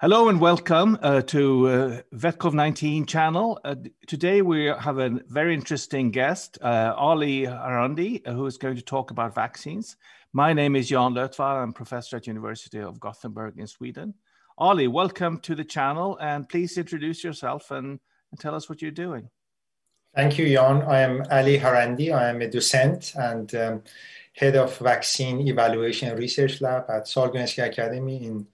Hello and welcome uh, to uh, VetCov19 channel. Uh, today we have a very interesting guest, uh, Ali Harandi, uh, who is going to talk about vaccines. My name is Jan Lötvall. I'm professor at University of Gothenburg in Sweden. Ali, welcome to the channel and please introduce yourself and, and tell us what you're doing. Thank you, Jan. I am Ali Harandi. I am a docent and um, head of vaccine evaluation research lab at Sahlgrenska Academy in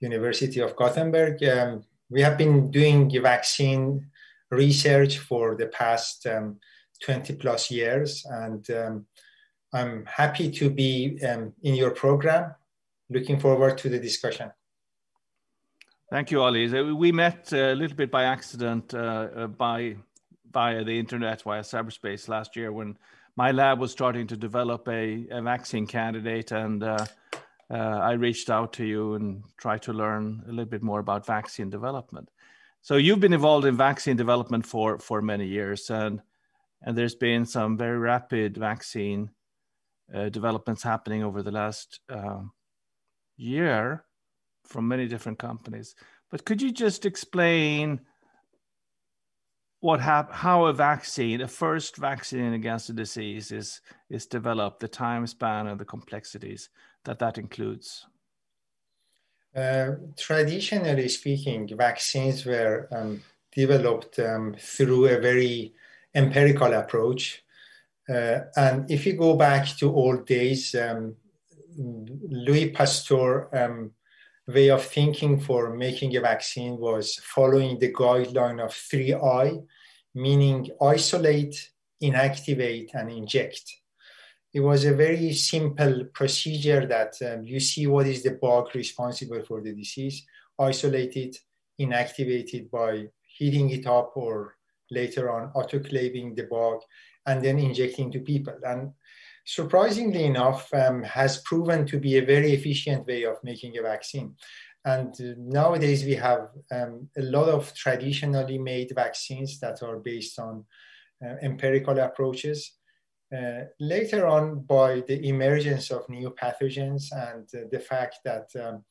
University of Gothenburg. Um, we have been doing vaccine research for the past um, 20 plus years, and um, I'm happy to be um, in your program. Looking forward to the discussion. Thank you, Ali. We met a little bit by accident uh, uh, by via the internet, via cyberspace last year when my lab was starting to develop a, a vaccine candidate and uh, uh, I reached out to you and tried to learn a little bit more about vaccine development. So you've been involved in vaccine development for for many years, and and there's been some very rapid vaccine uh, developments happening over the last uh, year from many different companies. But could you just explain what hap- how a vaccine, a first vaccine against a disease, is is developed, the time span and the complexities that that includes? Uh, traditionally speaking, vaccines were um, developed um, through a very empirical approach. Uh, and if you go back to old days, um, Louis Pasteur um, way of thinking for making a vaccine was following the guideline of 3I, meaning isolate, inactivate, and inject it was a very simple procedure that um, you see what is the bug responsible for the disease, isolate it, inactivate it by heating it up or later on autoclaving the bug and then injecting to people. And surprisingly enough, um, has proven to be a very efficient way of making a vaccine. And uh, nowadays we have um, a lot of traditionally made vaccines that are based on uh, empirical approaches. Uh, later on, by the emergence of new pathogens and uh, the fact that um,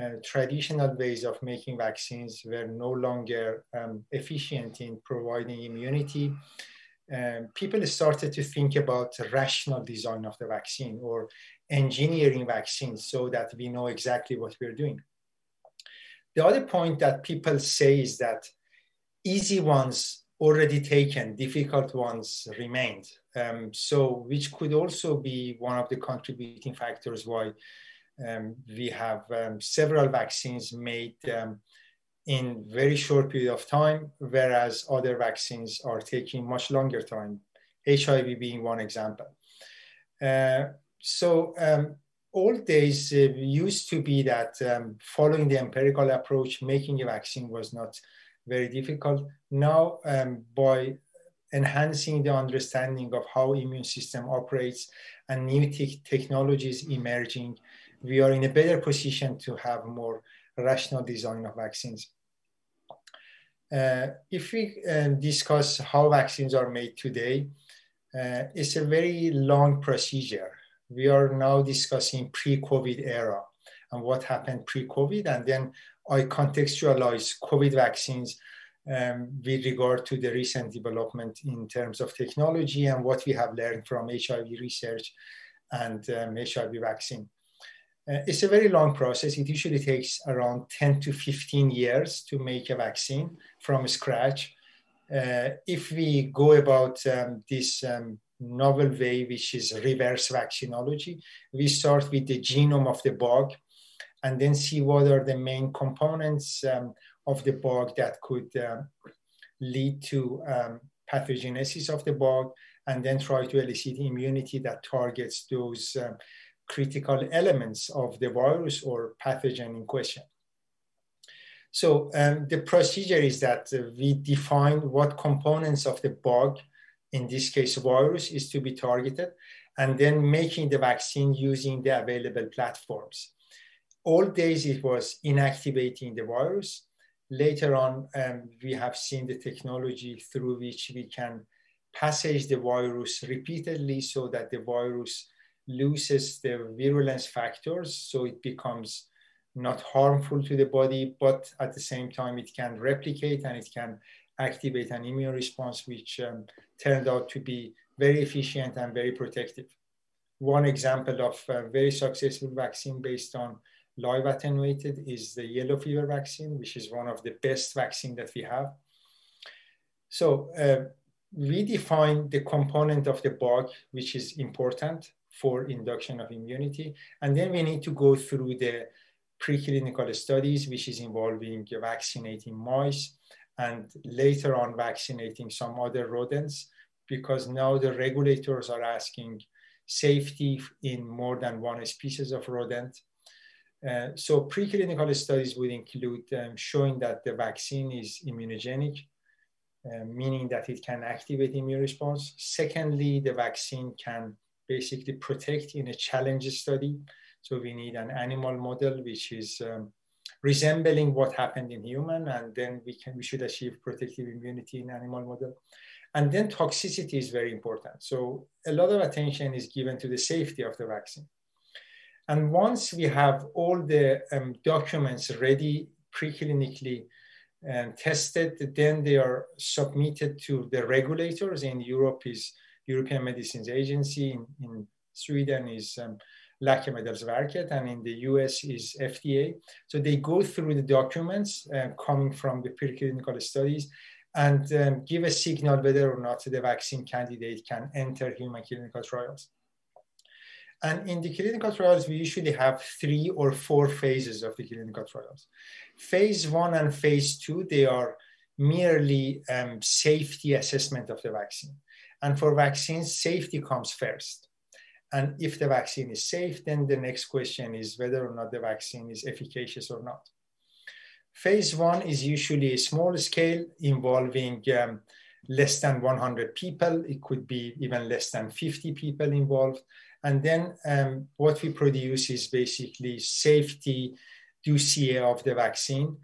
uh, traditional ways of making vaccines were no longer um, efficient in providing immunity, um, people started to think about rational design of the vaccine or engineering vaccines so that we know exactly what we're doing. The other point that people say is that easy ones already taken, difficult ones remained. Um, so, which could also be one of the contributing factors why um, we have um, several vaccines made um, in very short period of time, whereas other vaccines are taking much longer time. HIV being one example. Uh, so, um, old days uh, used to be that um, following the empirical approach, making a vaccine was not very difficult. Now, um, by enhancing the understanding of how immune system operates and new te- technologies emerging, we are in a better position to have more rational design of vaccines. Uh, if we uh, discuss how vaccines are made today, uh, it's a very long procedure. We are now discussing pre-COVID era and what happened pre-COVID, and then I contextualize COVID vaccines um, with regard to the recent development in terms of technology and what we have learned from HIV research and um, HIV vaccine. Uh, it's a very long process. It usually takes around 10 to 15 years to make a vaccine from scratch. Uh, if we go about um, this um, novel way, which is reverse vaccinology, we start with the genome of the bug and then see what are the main components um, of the bug that could um, lead to um, pathogenesis of the bug, and then try to elicit immunity that targets those um, critical elements of the virus or pathogen in question. So um, the procedure is that uh, we define what components of the bug, in this case virus, is to be targeted, and then making the vaccine using the available platforms old days it was inactivating the virus. Later on, um, we have seen the technology through which we can passage the virus repeatedly so that the virus loses the virulence factors, so it becomes not harmful to the body, but at the same time, it can replicate and it can activate an immune response, which um, turned out to be very efficient and very protective. One example of a very successful vaccine based on live attenuated is the yellow fever vaccine, which is one of the best vaccine that we have. So uh, we define the component of the bug, which is important for induction of immunity. And then we need to go through the preclinical studies, which is involving vaccinating mice and later on vaccinating some other rodents, because now the regulators are asking safety in more than one species of rodent. Uh, so preclinical studies would include um, showing that the vaccine is immunogenic, uh, meaning that it can activate immune response. Secondly, the vaccine can basically protect in a challenge study. So we need an animal model which is um, resembling what happened in human, and then we can we should achieve protective immunity in animal model. And then toxicity is very important. So a lot of attention is given to the safety of the vaccine. And once we have all the um, documents ready preclinically and tested, then they are submitted to the regulators. In Europe is European Medicines Agency, in, in Sweden is um, Läkemedelsverket, and in the US is FDA. So they go through the documents uh, coming from the preclinical studies and um, give a signal whether or not the vaccine candidate can enter human clinical trials. And in the clinical trials, we usually have three or four phases of the clinical trials. Phase one and phase two, they are merely um, safety assessment of the vaccine. And for vaccines, safety comes first. And if the vaccine is safe, then the next question is whether or not the vaccine is efficacious or not. Phase one is usually a small scale involving um, less than 100 people. It could be even less than 50 people involved. And then um, what we produce is basically safety dossier of the vaccine,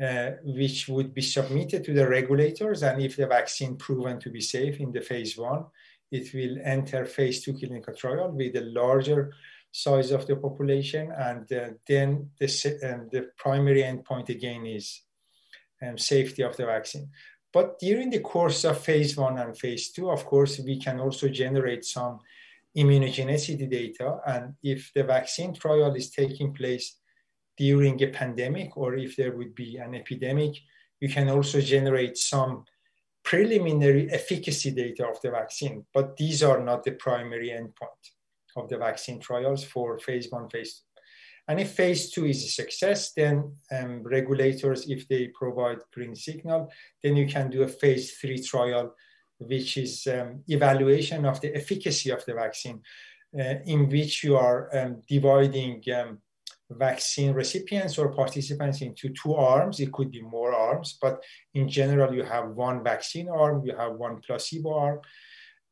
uh, which would be submitted to the regulators. And if the vaccine proven to be safe in the phase one, it will enter phase two clinical trial with a larger size of the population. And uh, then the, um, the primary endpoint again is um, safety of the vaccine. But during the course of phase one and phase two, of course, we can also generate some immunogenicity data. And if the vaccine trial is taking place during a pandemic or if there would be an epidemic, you can also generate some preliminary efficacy data of the vaccine, but these are not the primary endpoint of the vaccine trials for phase one, phase two. And if phase two is a success, then um, regulators, if they provide green signal, then you can do a phase three trial which is um, evaluation of the efficacy of the vaccine, uh, in which you are um, dividing um, vaccine recipients or participants into two arms. It could be more arms, but in general, you have one vaccine arm, you have one placebo arm.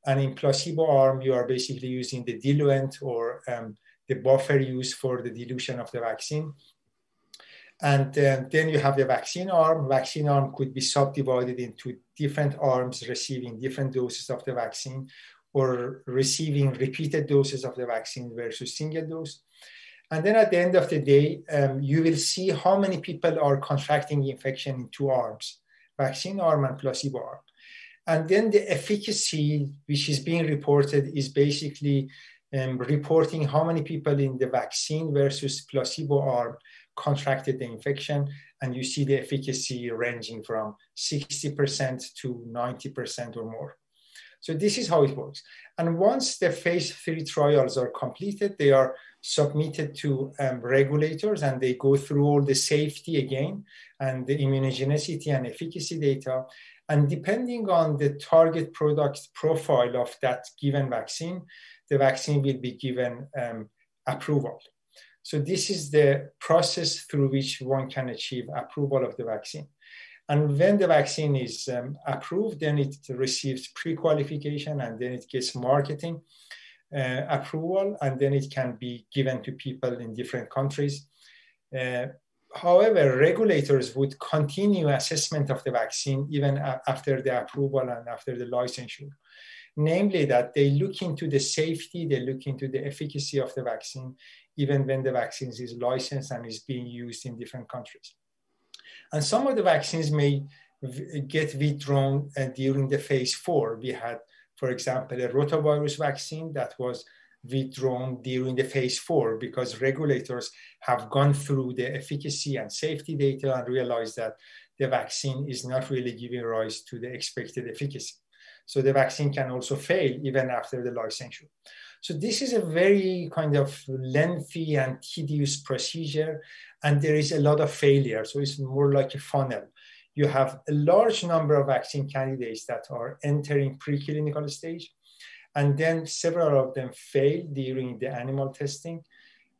And in placebo arm, you are basically using the diluent or um, the buffer used for the dilution of the vaccine. And um, then you have the vaccine arm. Vaccine arm could be subdivided into different arms receiving different doses of the vaccine or receiving repeated doses of the vaccine versus single dose. And then at the end of the day, um, you will see how many people are contracting infection in two arms, vaccine arm and placebo arm. And then the efficacy, which is being reported, is basically um, reporting how many people in the vaccine versus placebo arm contracted the infection, and you see the efficacy ranging from 60% to 90% or more. So this is how it works. And once the phase three trials are completed, they are submitted to um, regulators and they go through all the safety again and the immunogenicity and efficacy data. And depending on the target product profile of that given vaccine, the vaccine will be given um, approval. So this is the process through which one can achieve approval of the vaccine. And when the vaccine is um, approved, then it receives pre-qualification and then it gets marketing uh, approval, and then it can be given to people in different countries. Uh, however, regulators would continue assessment of the vaccine even after the approval and after the licensure. Namely that they look into the safety, they look into the efficacy of the vaccine, even when the vaccine is licensed and is being used in different countries. And some of the vaccines may get withdrawn uh, during the phase four. We had, for example, a rotavirus vaccine that was withdrawn during the phase four because regulators have gone through the efficacy and safety data and realized that the vaccine is not really giving rise to the expected efficacy. So the vaccine can also fail even after the licensure. So this is a very kind of lengthy and tedious procedure, and there is a lot of failure. So it's more like a funnel. You have a large number of vaccine candidates that are entering preclinical stage, and then several of them fail during the animal testing.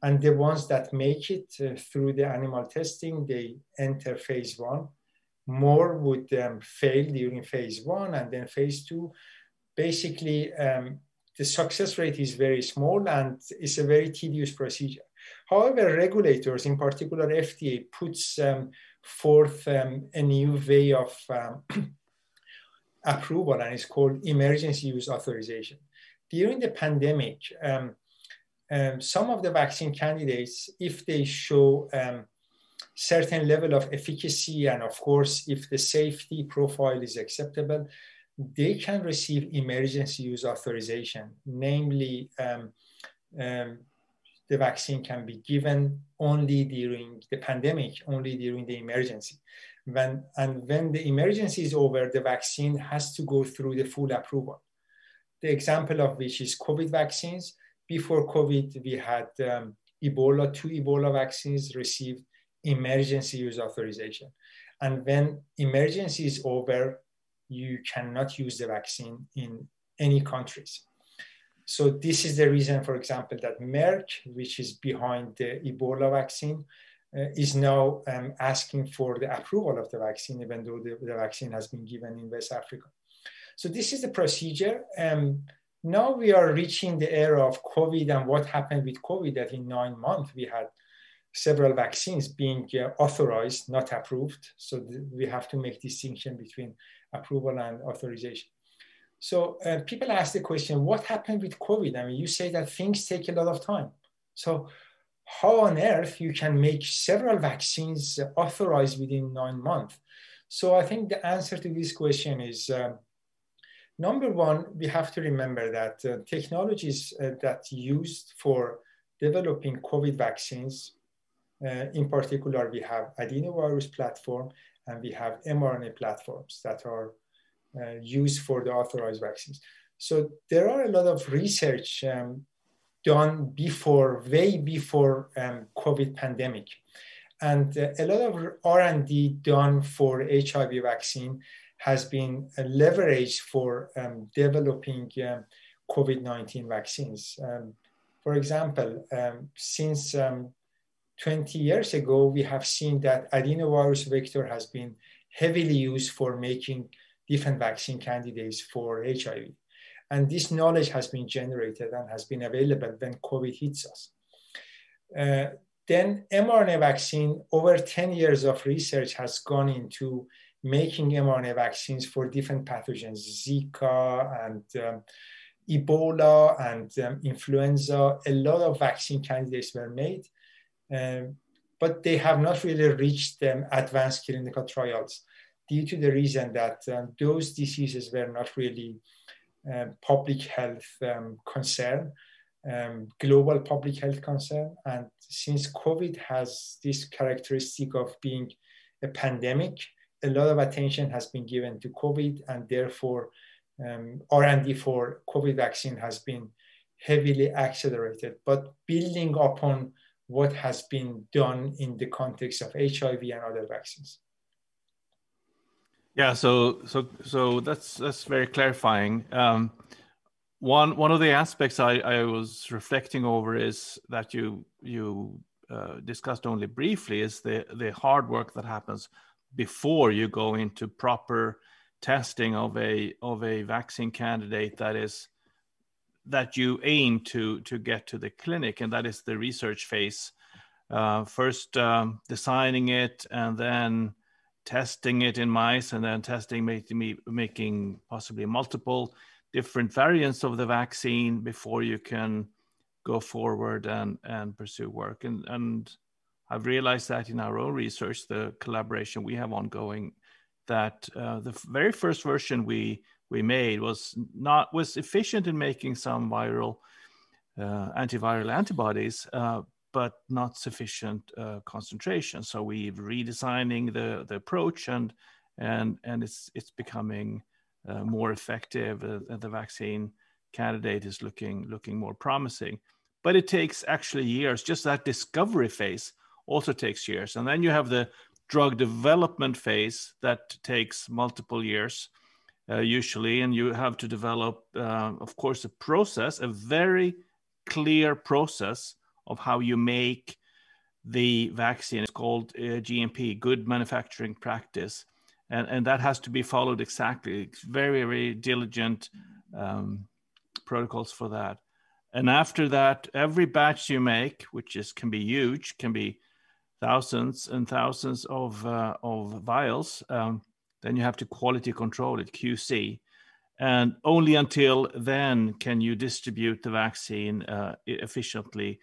And the ones that make it uh, through the animal testing, they enter phase one more would um, fail during phase one and then phase two. Basically, um, the success rate is very small and it's a very tedious procedure. However, regulators, in particular FDA, puts um, forth um, a new way of um, approval and it's called emergency use authorization. During the pandemic, um, some of the vaccine candidates, if they show certain level of efficacy and of course if the safety profile is acceptable they can receive emergency use authorization. Namely um, um, the vaccine can be given only during the pandemic only during the emergency. When and when the emergency is over the vaccine has to go through the full approval. The example of which is covid vaccines. Before covid we had um, ebola two ebola vaccines received emergency use authorization. And when emergency is over, you cannot use the vaccine in any countries. So this is the reason, for example, that Merck, which is behind the Ebola vaccine, uh, is now um, asking for the approval of the vaccine, even though the, the, vaccine has been given in West Africa. So this is the procedure. Um, now we are reaching the era of COVID and what happened with COVID that in nine months we had several vaccines being uh, authorized, not approved. So th- we have to make distinction between approval and authorization. So uh, people ask the question, what happened with COVID? I mean, you say that things take a lot of time. So how on earth you can make several vaccines authorized within nine months? So I think the answer to this question is uh, number one, we have to remember that uh, technologies uh, that used for developing COVID vaccines uh, in particular, we have adenovirus platform and we have mRNA platforms that are uh, used for the authorized vaccines. So there are a lot of research um, done before, way before um, COVID pandemic. And uh, a lot of R&D done for HIV vaccine has been uh, leveraged for um, developing um, COVID-19 vaccines. Um, for example, um, since 20 years ago, we have seen that adenovirus vector has been heavily used for making different vaccine candidates for HIV. And this knowledge has been generated and has been available when COVID hits us. Uh, then mRNA vaccine, over 10 years of research has gone into making mRNA vaccines for different pathogens, Zika and um, Ebola and um, influenza. A lot of vaccine candidates were made. Um, but they have not really reached um, advanced clinical trials due to the reason that um, those diseases were not really um, public health um, concern, um, global public health concern. And since COVID has this characteristic of being a pandemic, a lot of attention has been given to COVID, and therefore R&D for COVID vaccine has been heavily accelerated. But building upon what has been done in the context of HIV and other vaccines. Yeah, so so so that's that's very clarifying. Um, one one of the aspects I, I was reflecting over is that you you uh, discussed only briefly is the the hard work that happens before you go into proper testing of a of a vaccine candidate that is that you aim to to get to the clinic, and that is the research phase. Uh, first, um, designing it, and then testing it in mice, and then testing making making possibly multiple different variants of the vaccine before you can go forward and, and pursue work. And, and I've realized that in our own research, the collaboration we have ongoing, that uh, the very first version we we made was not was efficient in making some viral uh, antiviral antibodies, uh, but not sufficient uh, concentration. So we're redesigning the the approach and and and it's it's becoming uh, more effective. Uh, the vaccine candidate is looking looking more promising, but it takes actually years. Just that discovery phase also takes years. And then you have the drug development phase that takes multiple years, uh, usually. And you have to develop, uh, of course, a process, a very clear process of how you make the vaccine. It's called uh, GMP, Good Manufacturing Practice. And, and that has to be followed exactly. It's very, very diligent um, protocols for that. And after that, every batch you make, which is can be huge, can be thousands and thousands of uh, of vials, um, then you have to quality control it QC, and only until then can you distribute the vaccine uh, efficiently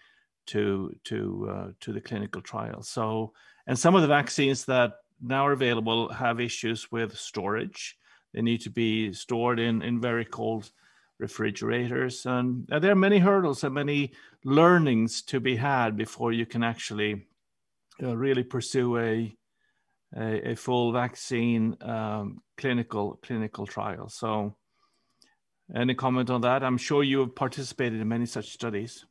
to to uh, to the clinical trial. So, and some of the vaccines that now are available have issues with storage. They need to be stored in in very cold refrigerators, and there are many hurdles and many learnings to be had before you can actually uh, really pursue a, a, a full vaccine um, clinical clinical trial. So, any comment on that? I'm sure you have participated in many such studies.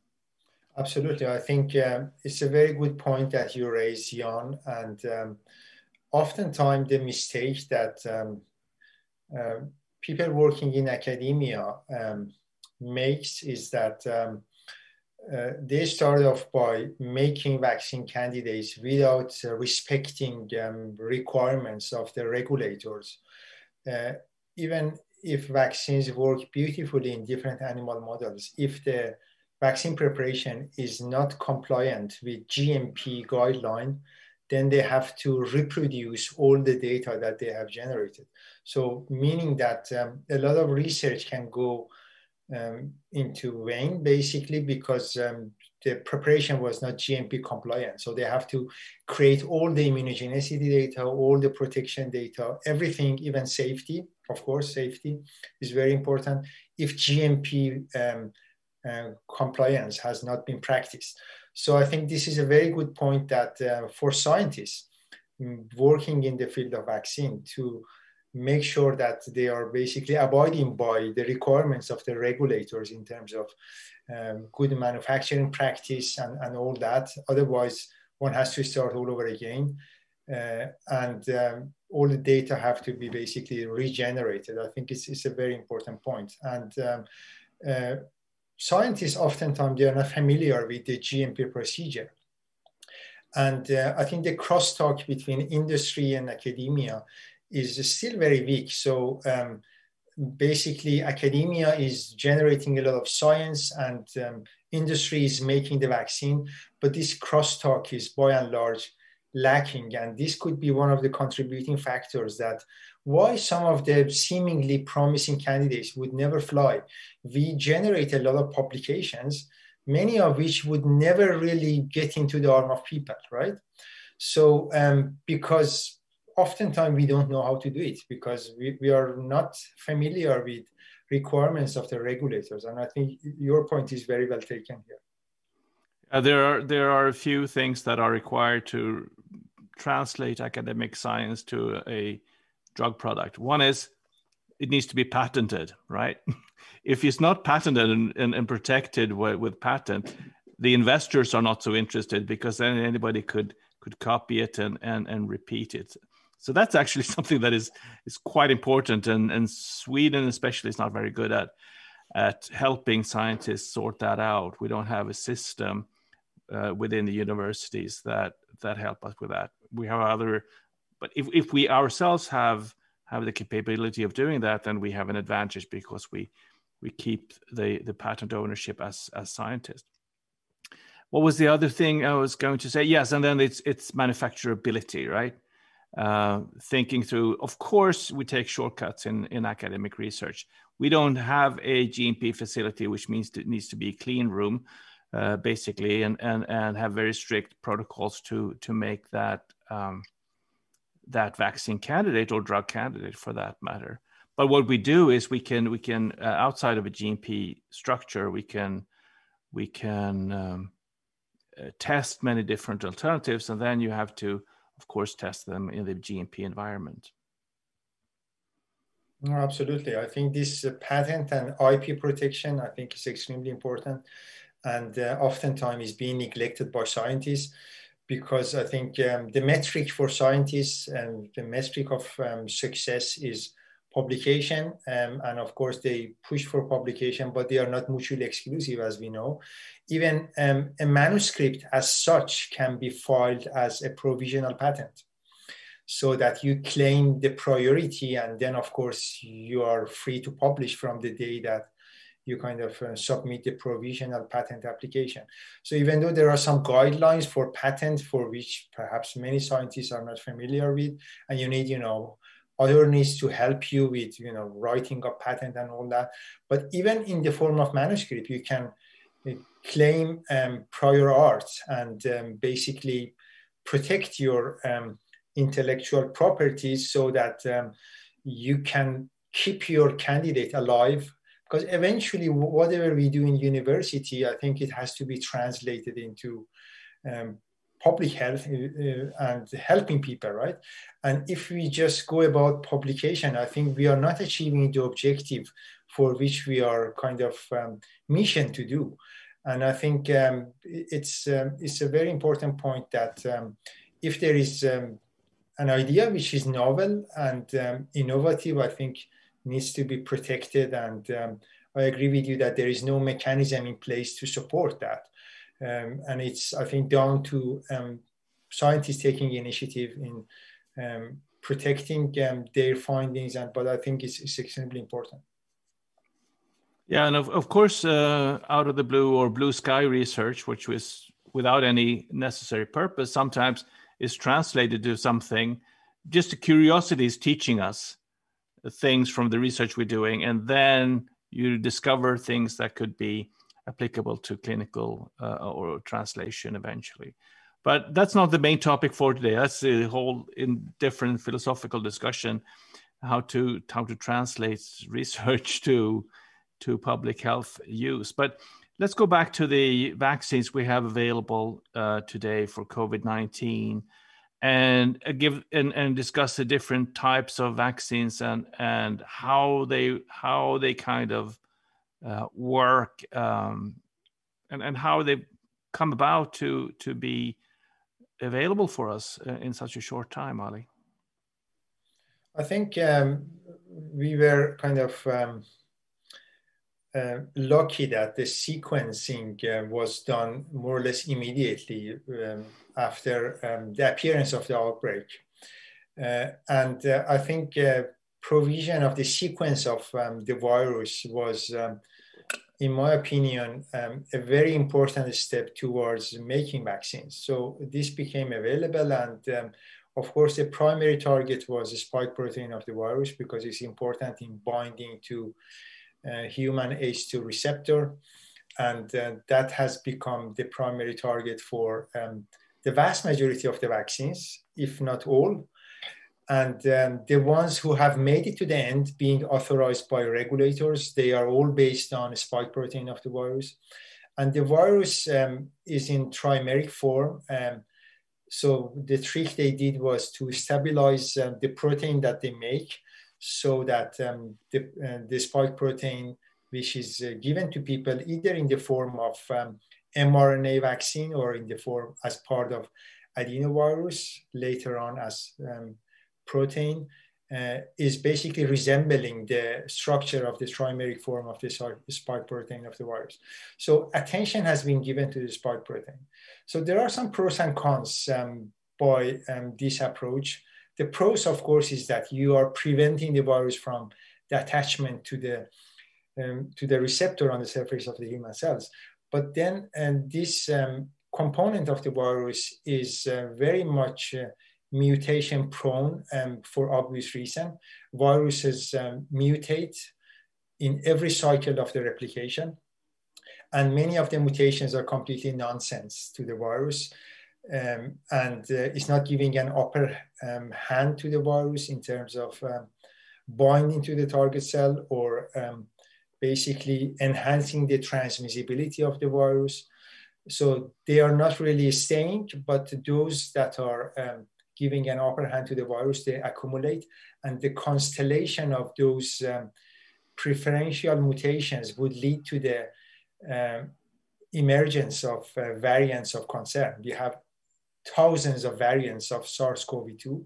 Absolutely, I think um, it's a very good point that you raise, Jan. And um, oftentimes the mistake that um, uh, people working in academia um, makes is that um, uh, they started off by making vaccine candidates without uh, respecting um, requirements of the regulators. Uh, even if vaccines work beautifully in different animal models, if the vaccine preparation is not compliant with GMP guideline, then they have to reproduce all the data that they have generated. So meaning that um, a lot of research can go um, into vain basically because um, the preparation was not GMP compliant. So they have to create all the immunogenicity data, all the protection data, everything, even safety. Of course, safety is very important. If GMP um, uh, compliance has not been practiced. So I think this is a very good point that uh, for scientists mm, working in the field of vaccine to make sure that they are basically abiding by the requirements of the regulators in terms of um, good manufacturing practice and, and all that. Otherwise, one has to start all over again. Uh, and um, all the data have to be basically regenerated. I think it's, it's a very important point. And um, uh, scientists oftentimes they are not familiar with the GMP procedure. And uh, I think the crosstalk between industry and academia is still very weak. So um, basically, academia is generating a lot of science and um, industry is making the vaccine, but this crosstalk is by and large lacking. And this could be one of the contributing factors that why some of the seemingly promising candidates would never fly. We generate a lot of publications, many of which would never really get into the arm of people, right? So, um, because oftentimes we don't know how to do it because we, we are not familiar with requirements of the regulators. And I think your point is very well taken here. Uh, there are there are a few things that are required to translate academic science to a drug product. One is it needs to be patented, right? if it's not patented and, and, and protected with, with, patent, the investors are not so interested because then anybody could could copy it and, and, and repeat it. So that's actually something that is is quite important, and and Sweden especially is not very good at at helping scientists sort that out. We don't have a system uh, within the universities that that help us with that. We have other, but if if we ourselves have have the capability of doing that, then we have an advantage because we we keep the the patent ownership as as scientists. What was the other thing I was going to say? Yes, and then it's it's manufacturability, right? Uh, thinking through. Of course, we take shortcuts in, in academic research. We don't have a GMP facility, which means it needs to be a clean room, uh, basically, and, and, and have very strict protocols to, to make that, um, that vaccine candidate or drug candidate for that matter. But what we do is we can, we can uh, outside of a GMP structure, we can, we can um, uh, test many different alternatives, and then you have to of course, test them in the GMP environment. No, absolutely. I think this uh, patent and IP protection, I think, is extremely important, and uh, oftentimes is being neglected by scientists because I think um, the metric for scientists and the metric of um, success is publication. Um, and of course, they push for publication, but they are not mutually exclusive, as we know. Even um, a manuscript as such can be filed as a provisional patent so that you claim the priority. And then, of course, you are free to publish from the day that you kind of uh, submit the provisional patent application. So even though there are some guidelines for patent for which perhaps many scientists are not familiar with, and you need, you know, other needs to help you with you know writing a patent and all that. But even in the form of manuscript you can uh, claim um, prior art and um, basically protect your um, intellectual properties so that um, you can keep your candidate alive. Because eventually whatever we do in university i think it has to be translated into um, public health uh, and helping people, right? And if we just go about publication, I think we are not achieving the objective for which we are kind of um, mission to do. And I think um, it's um, it's a very important point that um, if there is um, an idea which is novel and um, innovative, I think needs to be protected. And I agree with you that there is no mechanism in place to support that. Um, and it's, I think, down to um, scientists taking initiative in um, protecting um, their findings. And but I think it's, it's extremely important. Yeah, and of, of course, uh, out of the blue or blue sky research, which was without any necessary purpose, sometimes is translated to something. Just a curiosity is teaching us things from the research we're doing, and then you discover things that could be applicable to clinical uh, or translation eventually. But that's not the main topic for today. That's a whole in different philosophical discussion how to how to translate research to to public health use. But let's go back to the vaccines we have available uh, today for COVID nineteen, and uh, give and, and discuss the different types of vaccines and and how they how they kind of uh, work um, and, and how they come about to, to be available for us uh, in such a short time, Ali? I think um, we were kind of um, uh, lucky that the sequencing uh, was done more or less immediately um, after um, the appearance of the outbreak. Uh, and uh, I think provision of the sequence of um, the virus was in my opinion, um, a very important step towards making vaccines. So this became available, and um, of course, the primary target was the spike protein of the virus because it's important in binding to uh, human ACE2 receptor, and uh, that has become the primary target for um, the vast majority of the vaccines, if not all and um, the ones who have made it to the end being authorized by regulators they are all based on spike protein of the virus. And the virus um, is in trimeric form um, so the trick they did was to stabilize um, the protein that they make so that um, the, uh, the, spike protein which is uh, given to people either in the form of um, mrna vaccine or in the form as part of adenovirus later on as protein uh, is basically resembling the structure of the trimeric form of the spike protein of the virus. So attention has been given to the spike protein. So there are some pros and cons um, by um, this approach. The pros, of course, is that you are preventing the virus from the attachment to the um, to the receptor on the surface of the human cells. But then, and this um, component of the virus is uh, very much uh, mutation prone um, for obvious reason. Viruses um, mutate in every cycle of the replication. And many of the mutations are completely nonsense to the virus. Um, and uh, it's not giving an upper um, hand to the virus in terms of um, binding to the target cell or um, basically enhancing the transmissibility of the virus. So they are not really staying, but those that are giving an upper hand to the virus, they accumulate. And the constellation of those um, preferential mutations would lead to the um, emergence of uh, variants of concern. We have thousands of variants of SARS-CoV-2,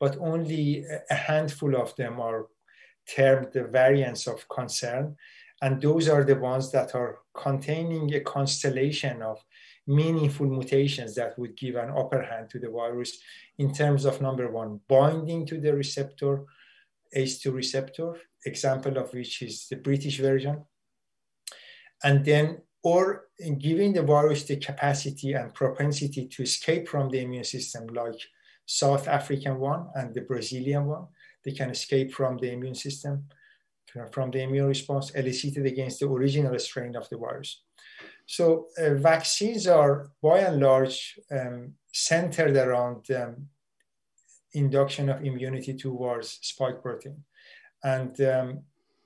but only a handful of them are termed the variants of concern. And those are the ones that are containing a constellation of meaningful mutations that would give an upper hand to the virus in terms of number one, binding to the receptor, ACE2 receptor, example of which is the British version. And then, or giving the virus the capacity and propensity to escape from the immune system, like South African one and the Brazilian one. They can escape from the immune system, from the immune response elicited against the original strain of the virus. So uh, vaccines are by and large um, centered around um, induction of immunity towards spike protein and um,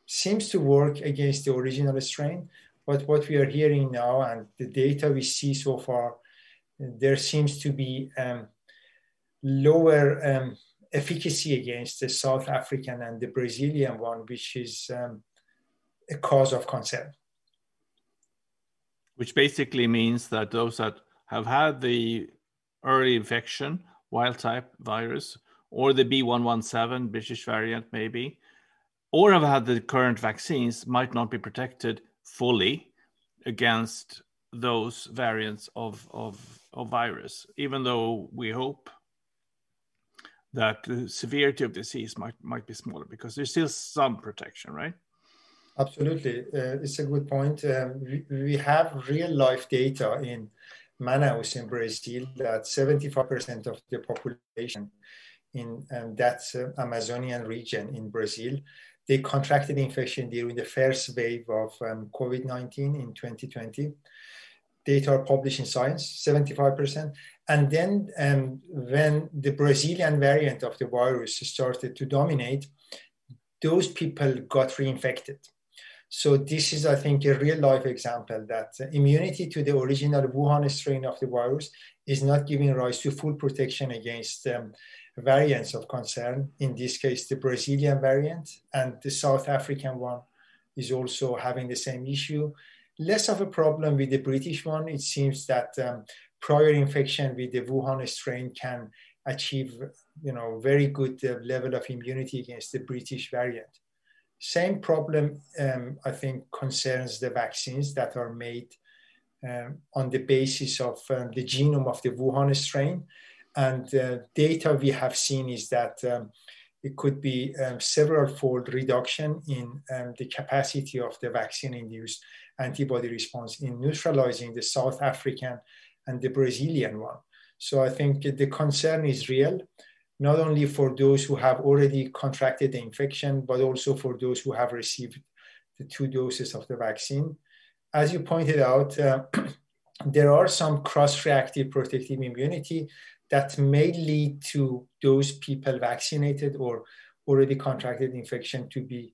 seems to work against the original strain. But what we are hearing now and the data we see so far, there seems to be um, lower um, efficacy against the South African and the Brazilian one, which is um, a cause of concern which basically means that those that have had the early infection, wild type virus, or the B117 British variant, maybe, or have had the current vaccines might not be protected fully against those variants of, of, of virus, even though we hope that the severity of disease might, might be smaller because there's still some protection, right? Absolutely. Uh, it's a good point. Um, we, we, have real life data in Manaus in Brazil that 75% of the population in um, that uh, Amazonian region in Brazil, they contracted infection during the first wave of um, COVID-19 in 2020. Data are published in Science, 75%. And then um, when the Brazilian variant of the virus started to dominate, those people got reinfected. So this is, I think, a real life example that immunity to the original Wuhan strain of the virus is not giving rise to full protection against um, variants of concern. In this case, the Brazilian variant and the South African one is also having the same issue. Less of a problem with the British one. It seems that um, prior infection with the Wuhan strain can achieve, you know, very good uh, level of immunity against the British variant. Same problem, um, I think, concerns the vaccines that are made um, on the basis of um, the genome of the Wuhan strain. And the data we have seen is that um, it could be um, several fold reduction in um, the capacity of the vaccine induced antibody response in neutralizing the South African and the Brazilian one. So I think the concern is real not only for those who have already contracted the infection, but also for those who have received the two doses of the vaccine. As you pointed out, uh, there are some cross-reactive protective immunity that may lead to those people vaccinated or already contracted infection to be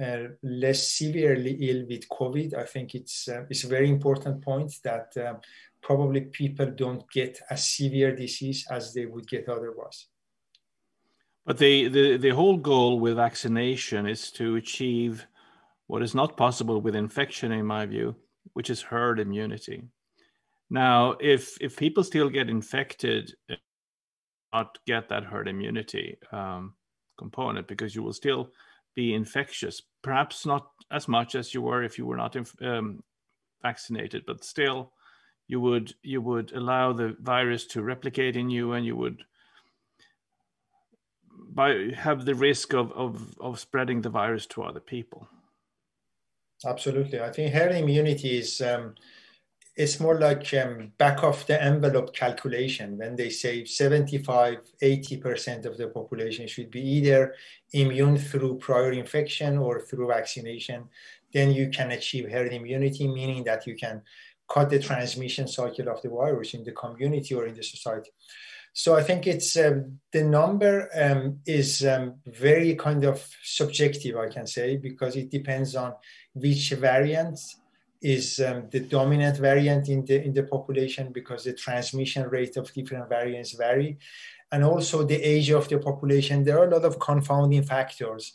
uh, less severely ill with COVID. I think it's uh, it's a very important point that uh, probably people don't get as severe disease as they would get otherwise. But the, the, the whole goal with vaccination is to achieve what is not possible with infection, in my view, which is herd immunity. Now, if if people still get infected, not get that herd immunity um, component because you will still be infectious. Perhaps not as much as you were if you were not inf- um, vaccinated, but still, you would you would allow the virus to replicate in you, and you would by have the risk of, of, of spreading the virus to other people. Absolutely. I think herd immunity is um, it's more like um, back of the envelope calculation when they say 75 80% of the population should be either immune through prior infection or through vaccination then you can achieve herd immunity meaning that you can cut the transmission cycle of the virus in the community or in the society so i think it's um, the number um, is um, very kind of subjective i can say because it depends on which variant is um, the dominant variant in the in the population because the transmission rate of different variants vary. And also the age of the population. There are a lot of confounding factors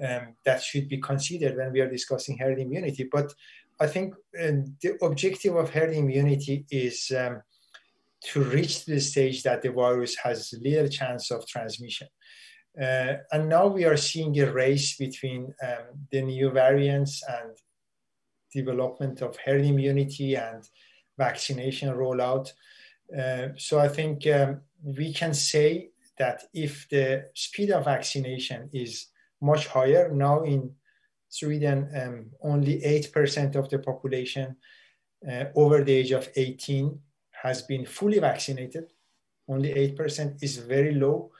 um, that should be considered when we are discussing herd immunity. But i think um, the objective of herd immunity is to reach the stage that the virus has little chance of transmission uh, and now we are seeing a race between um, the new variants and development of herd immunity and vaccination rollout. Uh, so I think um, we can say that if the speed of vaccination is much higher, now in Sweden, um, only 8% of the population uh, over the age of 18 has been fully vaccinated. Only 8% is very low.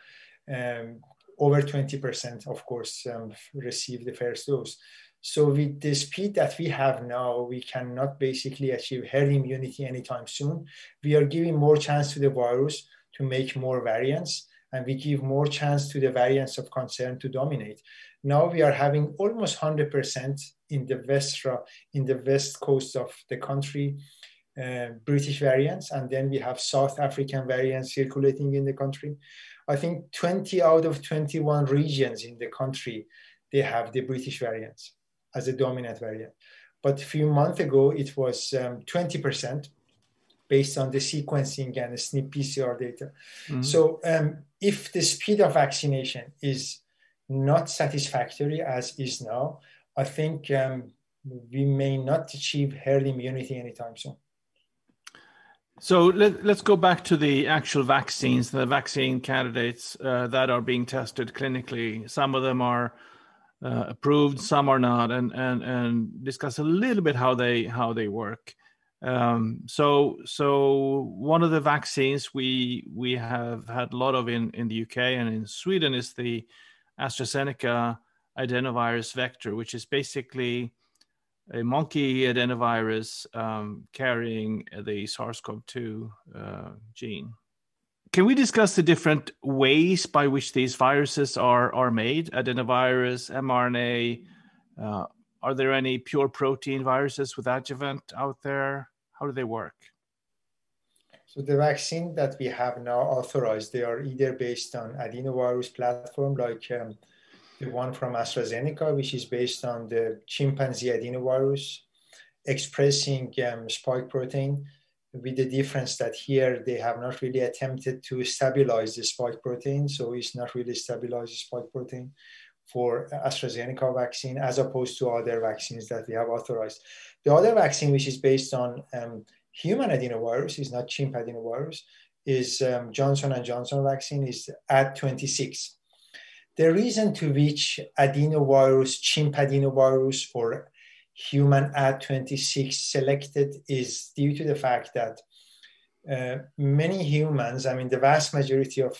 Um, over 20%, of course, um, receive the first dose. So with the speed that we have now, we cannot basically achieve herd immunity anytime soon. We are giving more chance to the virus to make more variants, and we give more chance to the variants of concern to dominate. Now we are having almost 100% in the west, in the west coast of the country, British variants, and then we have South African variants circulating in the country. I think 20 out of 21 regions in the country, they have the British variants as a dominant variant. But a few months ago, it was um, 20% based on the sequencing and the SNP PCR data. Mm-hmm. So um, if the speed of vaccination is not satisfactory as is now, I think um, we may not achieve herd immunity anytime soon. So let, us go back to the actual vaccines, the vaccine candidates uh, that are being tested clinically. Some of them are uh, approved, some are not, and and and discuss a little bit how they how they work. Um, so so one of the vaccines we we have had a lot of in in the UK and in Sweden is the AstraZeneca adenovirus vector, which is basically a monkey adenovirus um, carrying the SARS-CoV-2 uh, gene. Can we discuss the different ways by which these viruses are, are made? Adenovirus, mRNA. Uh, are there any pure protein viruses with adjuvant out there? How do they work? So the vaccine that we have now authorized, they are either based on adenovirus platform, like um, the one from AstraZeneca, which is based on the chimpanzee adenovirus, expressing um, spike protein with the difference that here they have not really attempted to stabilize the spike protein. So it's not really stabilized spike protein for AstraZeneca vaccine as opposed to other vaccines that we have authorized. The other vaccine, which is based on um, human adenovirus, is not chimp adenovirus, is um, Johnson and Johnson vaccine is Ad26. The reason to which adenovirus, chimp adenovirus, or human Ad26 selected is due to the fact that uh, many humans, I mean, the vast majority of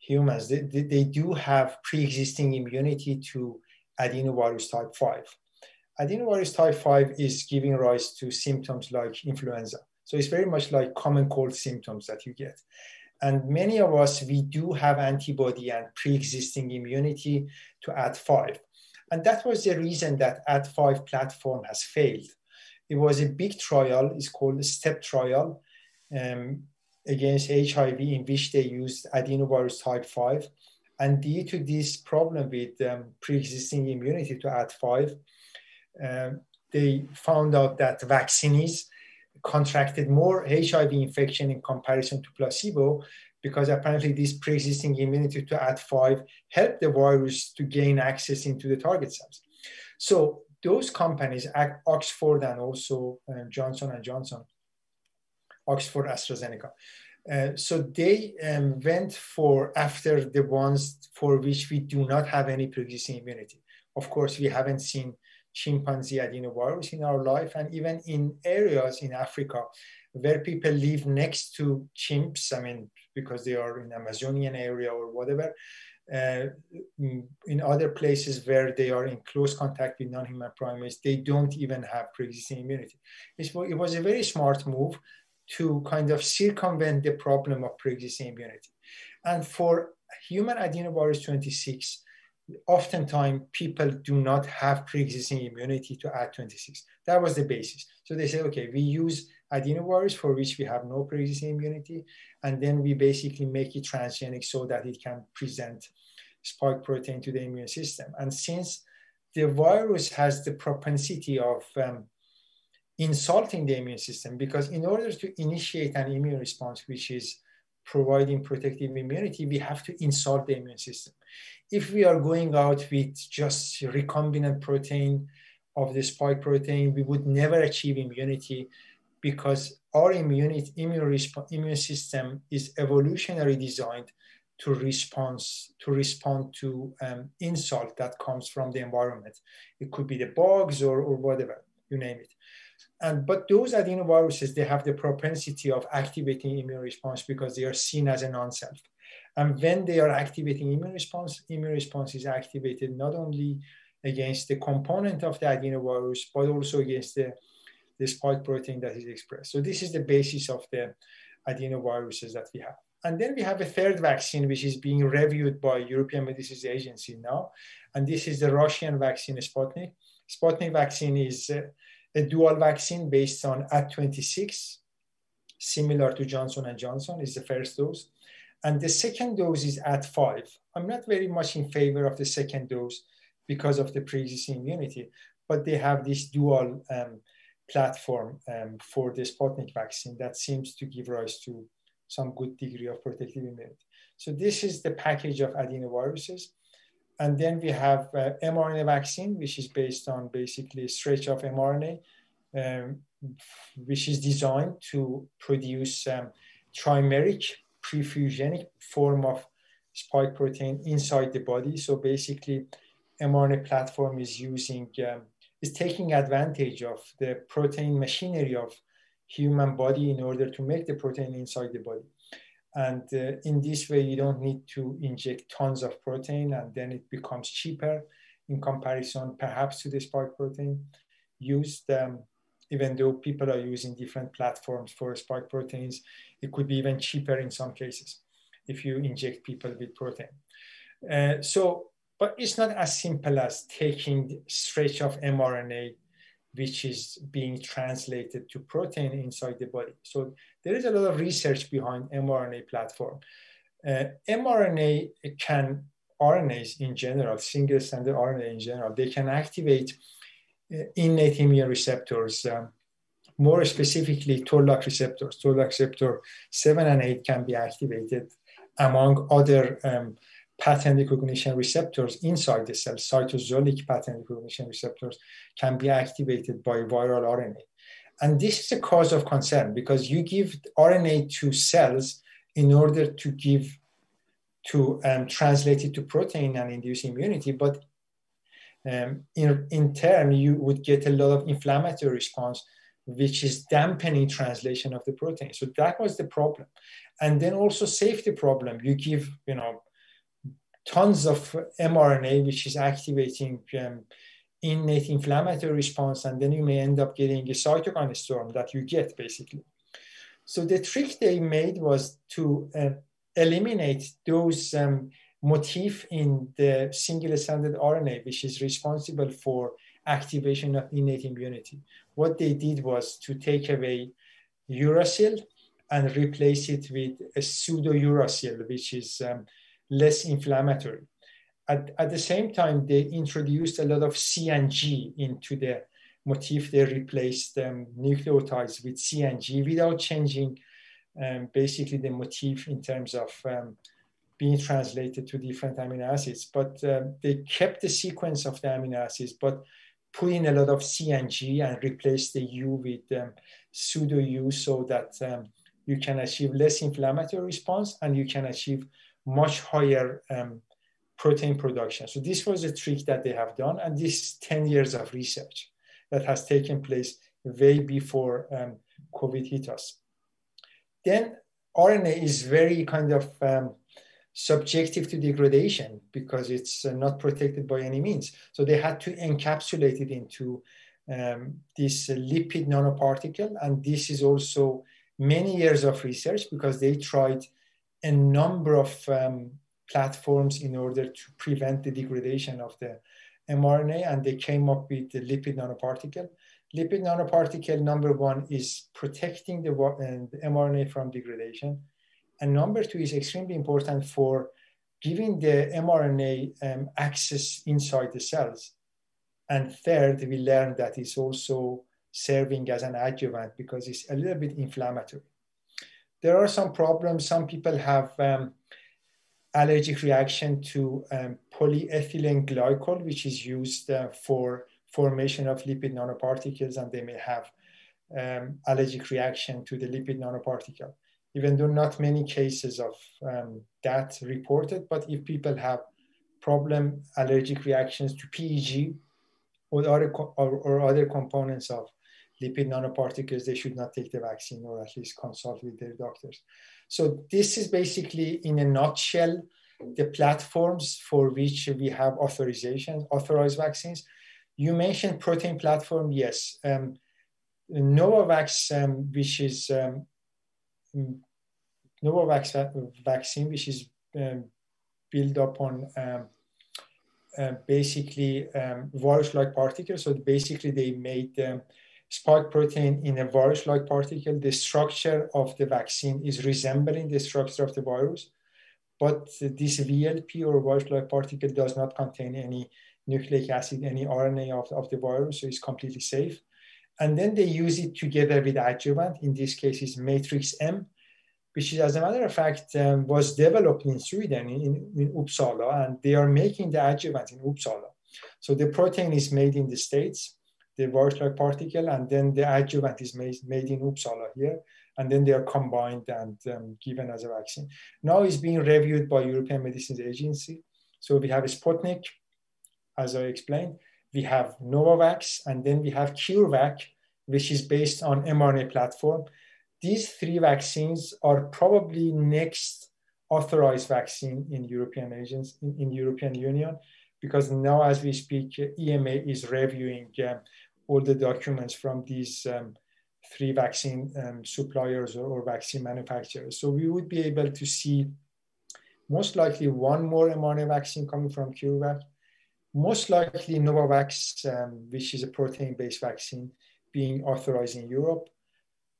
humans, they, they do have pre-existing immunity to adenovirus type 5. Adenovirus type 5 is giving rise to symptoms like influenza. So it's very much like common cold symptoms that you get. And many of us, we do have antibody and pre-existing immunity to Ad5. And that was the reason that Ad5 platform has failed. It was a big trial, it's called a STEP trial um, against HIV, in which they used adenovirus type 5. And due to this problem with um, pre existing immunity to Ad5, um, they found out that vaccinees contracted more HIV infection in comparison to placebo because apparently this pre-existing immunity to Ad5 helped the virus to gain access into the target cells. So those companies, Oxford and also uh, Johnson and Johnson, Oxford AstraZeneca, uh, so they um, went for after the ones for which we do not have any pre-existing immunity. Of course, we haven't seen chimpanzee adenovirus in our life, and even in areas in Africa where people live next to chimps, I mean, because they are in Amazonian area or whatever, uh, in other places where they are in close contact with non-human primates, they don't even have pre-existing immunity. it was a very smart move to kind of circumvent the problem of pre-existing immunity. And for human adenovirus 26, oftentimes people do not have pre-existing immunity to Ad26. That was the basis. So they said, okay, we use adenovirus for which we have no pre-existing immunity, and then we basically make it transgenic so that it can present spike protein to the immune system. And since the virus has the propensity of um, insulting the immune system, because in order to initiate an immune response, which is providing protective immunity, we have to insult the immune system. If we are going out with just recombinant protein of the spike protein, we would never achieve immunity because our immune, immune, immune system is evolutionary designed to respond to respond to um, insult that comes from the environment. It could be the bugs or, or whatever, you name it. And but those adenoviruses, they have the propensity of activating immune response because they are seen as a non-self. And when they are activating immune response, immune response is activated not only against the component of the adenovirus, but also against the, the spike protein that is expressed. So this is the basis of the adenoviruses that we have. And then we have a third vaccine, which is being reviewed by European Medicines Agency now. And this is the Russian vaccine, Sputnik. Sputnik vaccine is uh, a dual vaccine based on Ad26, similar to Johnson & Johnson is the first dose. And the second dose is Ad5. I'm not very much in favor of the second dose because of the pre-existing immunity, but they have this dual um, platform um, for the Sputnik vaccine that seems to give rise to some good degree of protective immunity. So this is the package of adenoviruses. And then we have uh, mRNA vaccine, which is based on basically stretch of mRNA, um, which is designed to produce um, trimeric prefusogenic form of spike protein inside the body. So basically, mRNA platform is using um, is taking advantage of the protein machinery of human body in order to make the protein inside the body. And uh, in this way, you don't need to inject tons of protein and then it becomes cheaper in comparison perhaps to the spike protein used. Um, even though people are using different platforms for spike proteins, it could be even cheaper in some cases if you inject people with protein. Uh, so, but it's not as simple as taking stretch of mRNA which is being translated to protein inside the body. So there is a lot of research behind mRNA platform. Uh, mRNA can, RNAs in general, single stranded RNA in general, they can activate uh, innate immune receptors, um, more specifically toll-like receptors. Toll-like receptor 7 and 8 can be activated among other um, pattern recognition receptors inside the cell, cytosolic pattern recognition receptors, can be activated by viral RNA. And this is a cause of concern because you give RNA to cells in order to give to um, translate it to protein and induce immunity, but um, in, in turn, you would get a lot of inflammatory response, which is dampening translation of the protein. So that was the problem. And then also safety problem. You give, you know, tons of mRNA, which is activating um, innate inflammatory response, and then you may end up getting a cytokine storm that you get basically. So the trick they made was to uh, eliminate those um, motif in the single-stranded RNA, which is responsible for activation of innate immunity. What they did was to take away uracil and replace it with a pseudo-uracil, which is um, less inflammatory. At, at the same time, they introduced a lot of C and G into the motif. They replaced um, nucleotides with C and G without changing um, basically the motif in terms of um, being translated to different amino acids. But uh, they kept the sequence of the amino acids, but put in a lot of C and replaced the U with um, pseudo U so that um, you can achieve less inflammatory response and you can achieve much higher um, protein production. So this was a trick that they have done, and this 10 years of research that has taken place way before um, COVID hit us. Then RNA is very kind of um, subjective to degradation because it's uh, not protected by any means. So they had to encapsulate it into um, this lipid nanoparticle, and this is also many years of research because they tried a number of um, platforms in order to prevent the degradation of the mRNA, and they came up with the lipid nanoparticle. Lipid nanoparticle number one is protecting the, uh, the mRNA from degradation, and number two is extremely important for giving the mRNA um, access inside the cells. And third, we learned that it's also serving as an adjuvant because it's a little bit inflammatory. There are some problems. Some people have um, allergic reaction to um, polyethylene glycol, which is used uh, for formation of lipid nanoparticles, and they may have um, allergic reaction to the lipid nanoparticle. Even though not many cases of um, that reported, but if people have problem allergic reactions to PEG or other, or, or other components of lipid nanoparticles, they should not take the vaccine or at least consult with their doctors. So this is basically in a nutshell, the platforms for which we have authorization, authorized vaccines. You mentioned protein platform, yes. Um, Novavax, um, which is um, Novavax vaccine, which is um, built upon um, uh, basically um, virus-like particles. So basically, they made um, spike protein in a virus-like particle. The structure of the vaccine is resembling the structure of the virus, but this VLP or virus-like particle does not contain any nucleic acid, any RNA of, of the virus, so it's completely safe. And then they use it together with adjuvant. In this case, is Matrix M, which is, as a matter of fact, um, was developed in Sweden, in, in Uppsala, and they are making the adjuvant in Uppsala. So the protein is made in the States, the virus-like particle, and then the adjuvant is made, made in Uppsala here, and then they are combined and um, given as a vaccine. Now it's being reviewed by European Medicines Agency. So we have Sputnik, as I explained, we have Novavax, and then we have CureVac, which is based on mRNA platform. These three vaccines are probably next authorized vaccine in European agents in, in European Union, because now as we speak, EMA is reviewing um, all the documents from these um, three vaccine um, suppliers or, or, vaccine manufacturers. So we would be able to see most likely one more mRNA vaccine coming from CureVac, most likely Novavax, um, which is a protein-based vaccine, being authorized in Europe.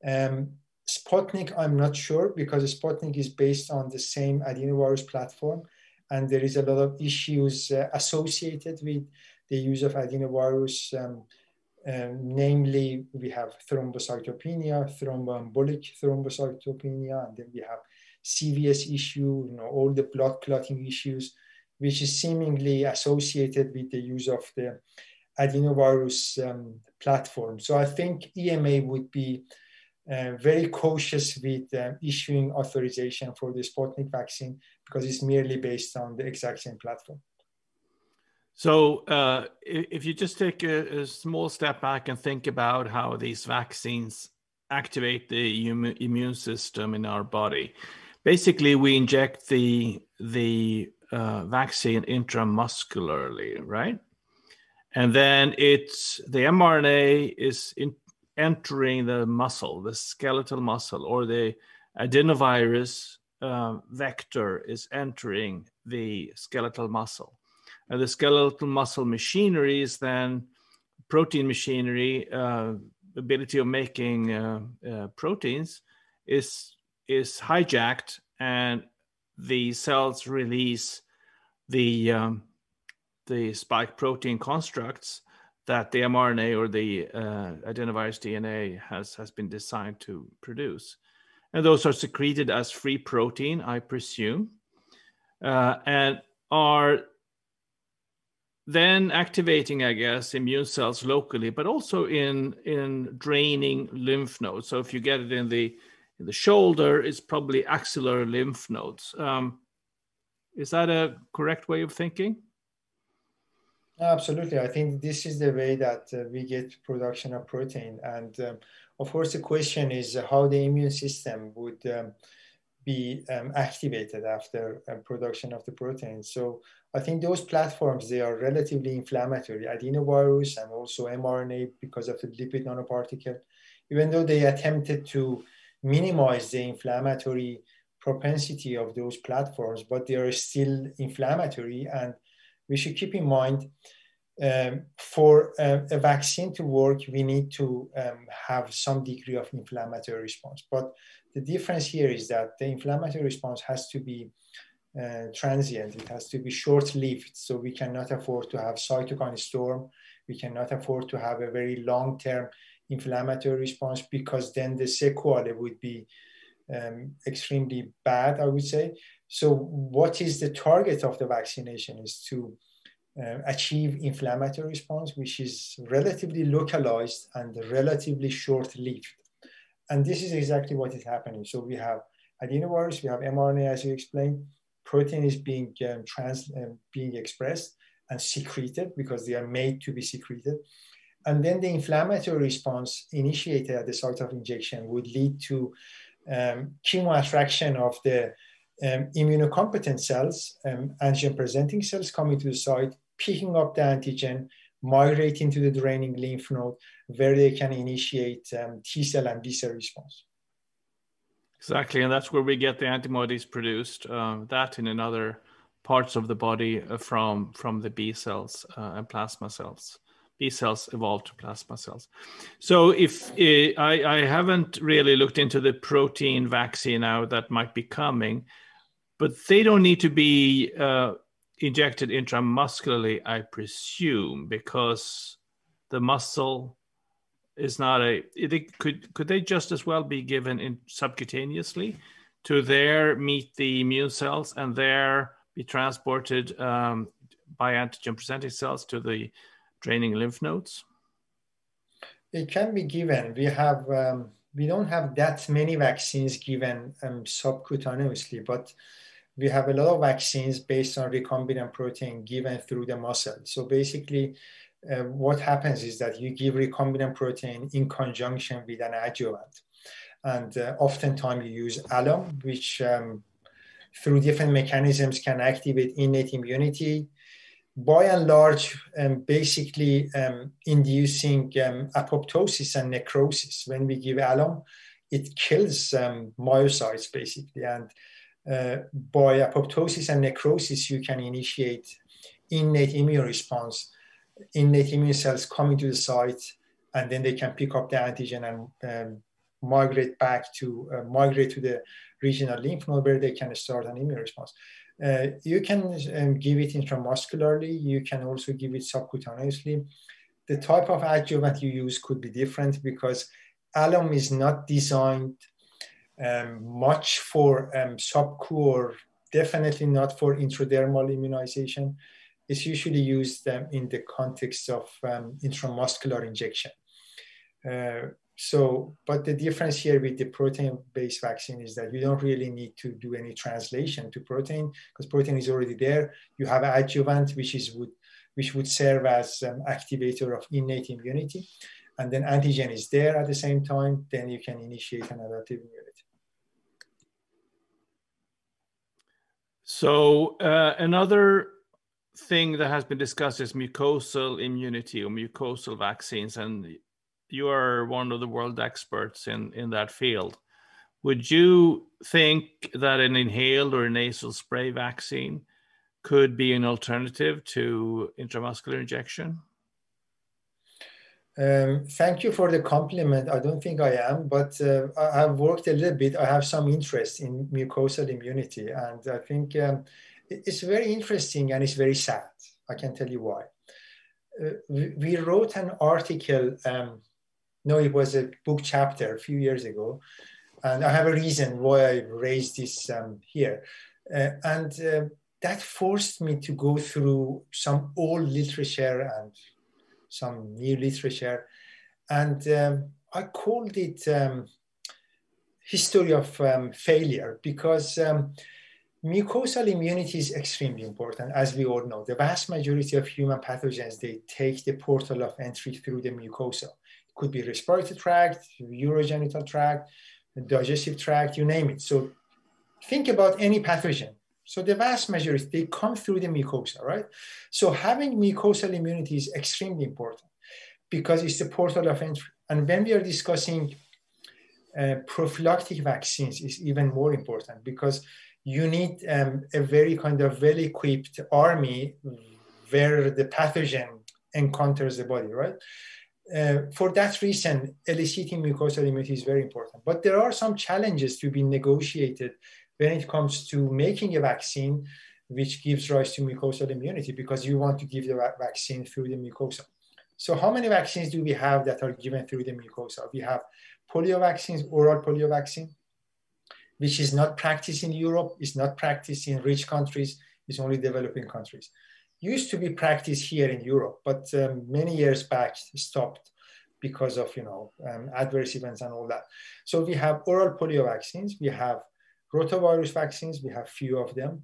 Um, Sputnik, I'm not sure because Sputnik is based on the same adenovirus platform, and there is a lot of issues uh, associated with the use of adenovirus um, namely, we have thrombocytopenia, thromboembolic thrombocytopenia, and then we have CVS issue, you know, all the blood clotting issues, which is seemingly associated with the use of the adenovirus um, platform. So I think EMA would be uh, very cautious with uh, issuing authorization for the Sputnik vaccine because it's merely based on the exact same platform. So, uh, if you just take a, a, small step back and think about how these vaccines activate the immune system in our body, basically we inject the the uh, vaccine intramuscularly, right? And then it's the mRNA is in, entering the muscle, the skeletal muscle, or the adenovirus uh, vector is entering the skeletal muscle uh, the skeletal muscle machinery is then protein machinery, uh, ability of making uh, uh, proteins is is hijacked, and the cells release the um, the spike protein constructs that the mRNA or the uh, adenovirus DNA has has been designed to produce, and those are secreted as free protein, I presume, uh, and are then activating, I guess, immune cells locally, but also in in draining lymph nodes. So if you get it in the in the shoulder, it's probably axillary lymph nodes. Um, Is that a correct way of thinking? Absolutely. I think this is the way that uh, we get production of protein. And um, of course, the question is how the immune system would um, be um, activated after uh, production of the protein. So I think those platforms, they are relatively inflammatory, adenovirus and also mRNA because of the lipid nanoparticle, even though they attempted to minimize the inflammatory propensity of those platforms, but they are still inflammatory. And we should keep in mind um, for uh, a vaccine to work, we need to um, have some degree of inflammatory response. But the difference here is that the inflammatory response has to be uh, transient, it has to be short lived. So we cannot afford to have cytokine storm. We cannot afford to have a very long term inflammatory response because then the sequelae would be um, extremely bad, I would say. So, what is the target of the vaccination is to uh, achieve inflammatory response, which is relatively localized and relatively short-lived. And this is exactly what is happening. So we have adenovirus, we have mRNA, as you explained. Protein is being um, trans, um, being expressed and secreted because they are made to be secreted. And then the inflammatory response initiated at the site of injection would lead to um, chemoattraction of the um, immunocompetent cells, um, antigen presenting cells coming to the site, picking up the antigen, migrating to the draining lymph node where they can initiate um, T cell and B cell response. Exactly, and that's where we get the antibodies produced. Uh, that in another parts of the body uh, from from the B cells uh, and plasma cells. B cells evolve to plasma cells. So if uh, I, I haven't really looked into the protein vaccine now that might be coming, but they don't need to be uh, injected intramuscularly, I presume, because the muscle is not a. It, could could they just as well be given in subcutaneously to there meet the immune cells and there be transported um, by antigen presenting cells to the draining lymph nodes? It can be given. We have um, we don't have that many vaccines given um, subcutaneously, but we have a lot of vaccines based on recombinant protein given through the muscle. So basically, uh, what happens is that you give recombinant protein in conjunction with an adjuvant. And uh, oftentimes you use alum, which um, through different mechanisms can activate innate immunity. By and large, um, basically um, inducing um, apoptosis and necrosis. When we give alum, it kills um, myocytes basically. And uh, by apoptosis and necrosis, you can initiate innate immune response, innate immune cells coming to the site, and then they can pick up the antigen and um, migrate back to uh, migrate to the regional lymph node where they can start an immune response. Uh, you can um, give it intramuscularly. You can also give it subcutaneously. The type of adjuvant you use could be different because alum is not designed um, much for um, subcu or definitely not for intradermal immunization. It's usually used um, in the context of um, intramuscular injection. Uh, so, but the difference here with the protein-based vaccine is that you don't really need to do any translation to protein because protein is already there. You have adjuvant, which is would which would serve as an activator of innate immunity, and then antigen is there at the same time. Then you can initiate an adaptive immunity. So uh, another thing that has been discussed is mucosal immunity or mucosal vaccines, and you are one of the world experts in in that field. Would you think that an inhaled or nasal spray vaccine could be an alternative to intramuscular injection? Um, thank you for the compliment. I don't think I am, but uh, I, have worked a little bit. I have some interest in mucosal immunity, and I think um, it's very interesting and it's very sad. I can tell you why. Uh, we, we, wrote an article, um, no, it was a book chapter a few years ago, and I have a reason why I raised this um, here. Uh, and uh, that forced me to go through some old literature and some new literature. And um, I called it um, history of um, failure because um, mucosal immunity is extremely important, as we all know. The vast majority of human pathogens, they take the portal of entry through the mucosa. It could be respiratory tract, urogenital tract, digestive tract, you name it. So think about any pathogen. So the vast majority, they come through the mucosa, right? So having mucosal immunity is extremely important because it's the portal of entry. And when we are discussing uh, prophylactic vaccines is even more important because you need um, a very kind of well-equipped army where the pathogen encounters the body, right? Uh, for that reason, eliciting mucosal immunity is very important. But there are some challenges to be negotiated when it comes to making a vaccine which gives rise to mucosal immunity because you want to give the vaccine through the mucosa. So how many vaccines do we have that are given through the mucosa? We have polio vaccines, oral polio vaccine, which is not practiced in Europe, is not practiced in rich countries, it's only developing countries. Used to be practiced here in Europe, but um, many years back stopped because of you know um, adverse events and all that. So we have oral polio vaccines, we have rotavirus vaccines, we have few of them,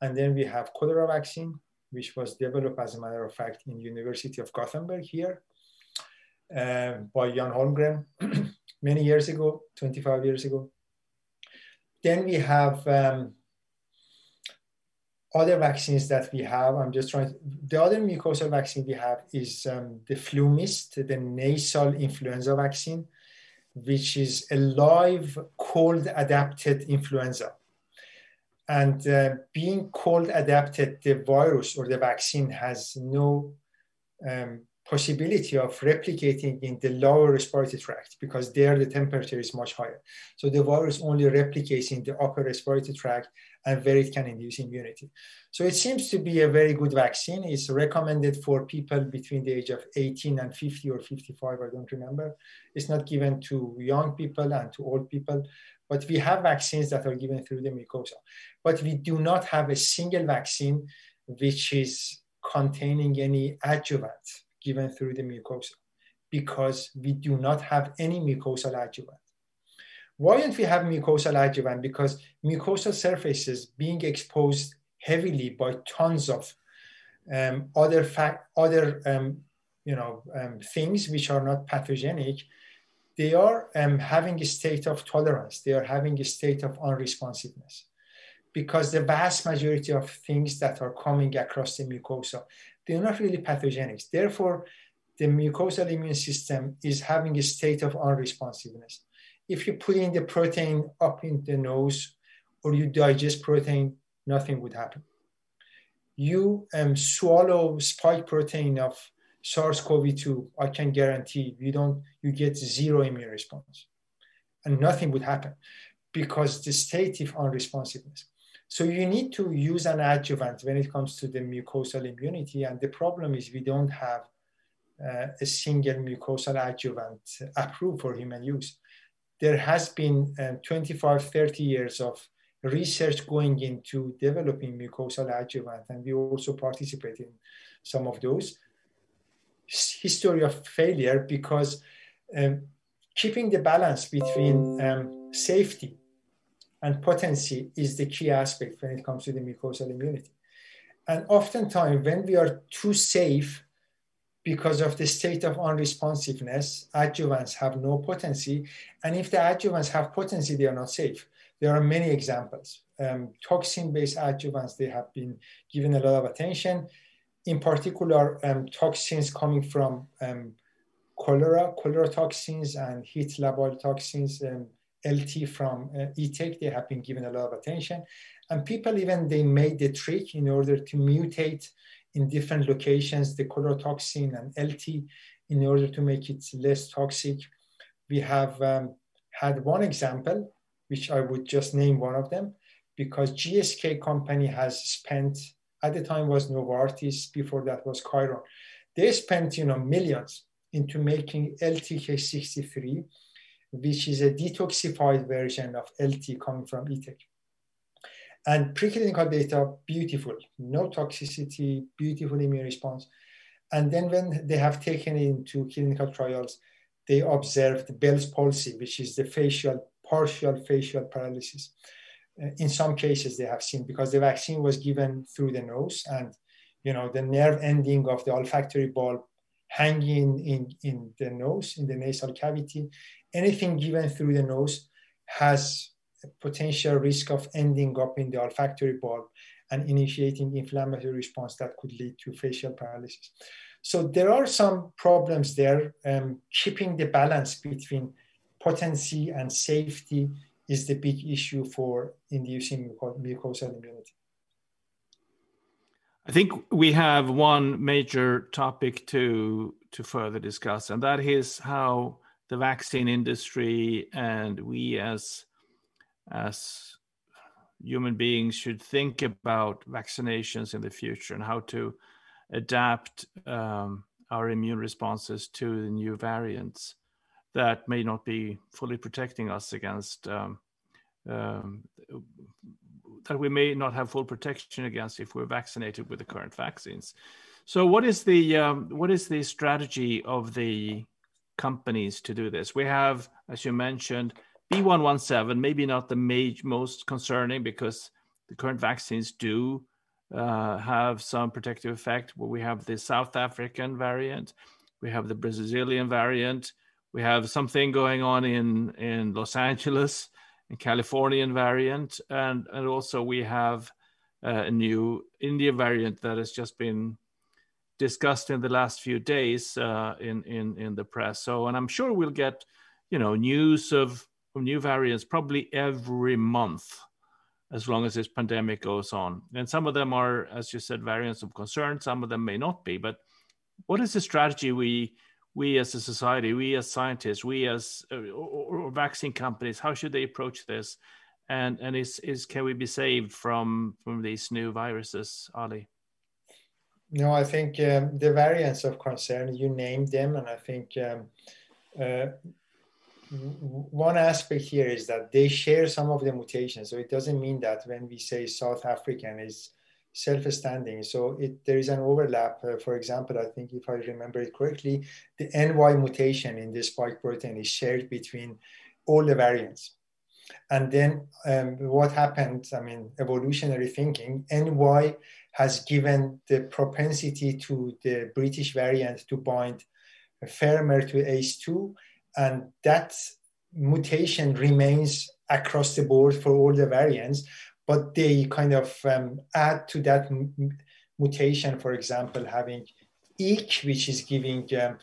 and then we have cholera vaccine, which was developed as a matter of fact in University of Gothenburg here uh, by Jan Holmgren many years ago, 25 years ago. Then we have um, other vaccines that we have. I'm just trying. To, the other mucosal vaccine we have is um, the FluMist, the nasal influenza vaccine, which is a live cold adapted influenza. And uh, being cold adapted, the virus or the vaccine has no um, possibility of replicating in the lower respiratory tract because there the temperature is much higher. So the virus only replicates in the upper respiratory tract and where it can induce immunity. So it seems to be a very good vaccine. It's recommended for people between the age of 18 and 50 or 55, I don't remember. It's not given to young people and to old people, but we have vaccines that are given through the mucosa. But we do not have a single vaccine which is containing any adjuvant given through the mucosa because we do not have any mucosal adjuvant. Why don't we have mucosal adjuvant? Because mucosal surfaces being exposed heavily by tons of um, other fact, other um, you know um, things which are not pathogenic, they are um, having a state of tolerance. They are having a state of unresponsiveness because the vast majority of things that are coming across the mucosa they're not really pathogenic. Therefore, the mucosal immune system is having a state of unresponsiveness. If you put in the protein up in the nose or you digest protein, nothing would happen. You um, swallow spike protein of SARS-CoV-2, I can guarantee you don't, you get zero immune response and nothing would happen because the state of unresponsiveness. So you need to use an adjuvant when it comes to the mucosal immunity. And the problem is we don't have uh, a single mucosal adjuvant approved for human use. There has been um, 25, 30 years of research going into developing mucosal adjuvant, and we also participate in some of those. History of failure because um, keeping the balance between um, safety and potency is the key aspect when it comes to the mucosal immunity. And oftentimes, when we are too safe because of the state of unresponsiveness, adjuvants have no potency. And if the adjuvants have potency, they are not safe. There are many examples. Um, toxin-based adjuvants, they have been given a lot of attention. In particular, um, toxins coming from um, cholera, cholera toxins and heat labile toxins, um, LT from uh, they have been given a lot of attention. And people even, they made the trick in order to mutate in different locations, the chlorotoxin and LT in order to make it less toxic. We have um, had one example, which I would just name one of them, because GSK company has spent, at the time was Novartis, before that was Chiron. They spent, you know, millions into making LTK63, which is a detoxified version of LT coming from ETEC. And preclinical data, beautiful, no toxicity, beautiful immune response. And then when they have taken into clinical trials, they observed Bell's palsy, which is the facial, partial facial paralysis. uh, in some cases they have seen because the vaccine was given through the nose and you know the nerve ending of the olfactory bulb hanging in, in the nose in the nasal cavity anything given through the nose has a potential risk of ending up in the olfactory bulb and initiating inflammatory response that could lead to facial paralysis so there are some problems there um, keeping the balance between potency and safety is the big issue for inducing mucosal immunity. I think we have one major topic to to further discuss, and that is how the vaccine industry and we as as human beings should think about vaccinations in the future and how to adapt um, our immune responses to the new variants that may not be fully protecting us against um, um, that we may not have full protection against if we're vaccinated with the current vaccines. So, what is the um, what is the strategy of the companies to do this? We have, as you mentioned, B117, maybe not the major, most concerning because the current vaccines do uh, have some protective effect. Well, we have the South African variant, we have the Brazilian variant, we have something going on in in Los Angeles, a Californian variant, and and also we have uh, a new India variant that has just been discussed in the last few days uh, in in in the press. So, and I'm sure we'll get you know news of, of new variants probably every month as long as this pandemic goes on. And some of them are, as you said, variants of concern. Some of them may not be. But what is the strategy we we as a society, we as scientists, we as uh, or, or, vaccine companies, how should they approach this? And and is is can we be saved from from these new viruses, Ali? No, I think um, the variants of concern you named them, and I think um, uh, one aspect here is that they share some of the mutations. So it doesn't mean that when we say South African is self-standing. So it, there is an overlap. Uh, for example, I think if I remember it correctly, the NY mutation in this spike protein is shared between all the variants. And then um, what happened, I mean, evolutionary thinking, NY has given the propensity to the British variant to bind firmer to ACE2. And that mutation remains across the board for all the variants but they kind of um, add to that mutation, for example, having EEK, which is giving um,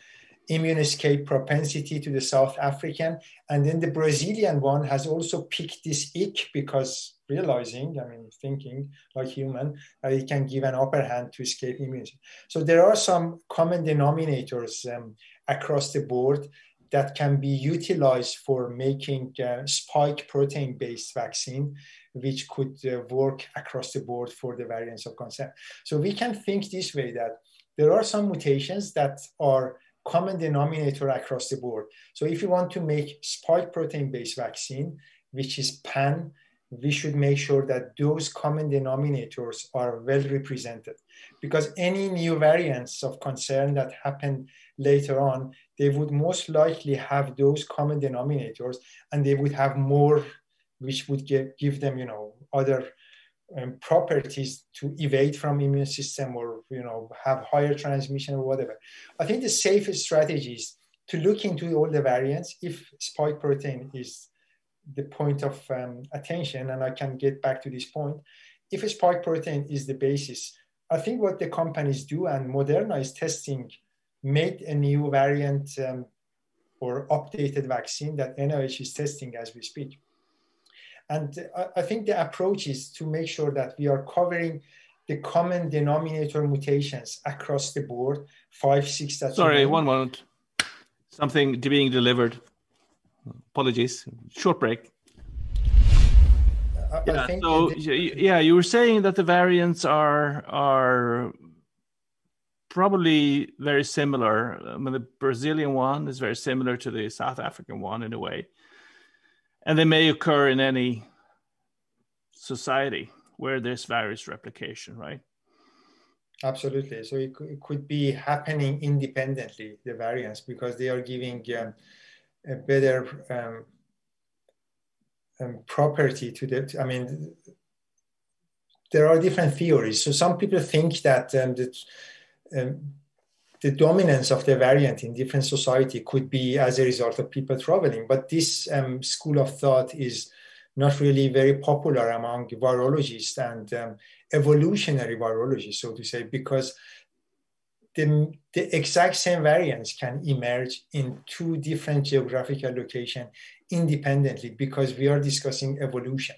immune escape propensity to the South African. And then the Brazilian one has also picked this EEK because realizing, I mean, thinking like human, that it can give an upper hand to escape immunity. So there are some common denominators um, across the board that can be utilized for making uh, spike protein based vaccine which could uh, work across the board for the variants of concern. So we can think this way that there are some mutations that are common denominator across the board. So if you want to make spike protein based vaccine, which is pan, we should make sure that those common denominators are well represented because any new variants of concern that happen later on, they would most likely have those common denominators and they would have more which would give, give them, you know, other um, properties to evade from immune system or, you know, have higher transmission or whatever. I think the safest strategy is to look into all the variants if spike protein is the point of um, attention, and I can get back to this point. If spike protein is the basis, I think what the companies do, and Moderna is testing, made a new variant um, or updated vaccine that NIH is testing as we speak. And I think the approach is to make sure that we are covering the common denominator mutations across the board, five, six. That Sorry, one moment. Something being delivered. Apologies. Short break. I, yeah, I so the, yeah, you were saying that the variants are are probably very similar. I mean, the Brazilian one is very similar to the South African one in a way and they may occur in any society where there's virus replication, right? Absolutely. So it, it could be happening independently, the variants, because they are giving um, a better um, um, property to the, I mean, there are different theories. So some people think that um, the, um, the dominance of the variant in different society could be as a result of people traveling. But this um, school of thought is not really very popular among virologists and um, evolutionary virologists, so to say, because the, the exact same variants can emerge in two different geographical locations independently because we are discussing evolution.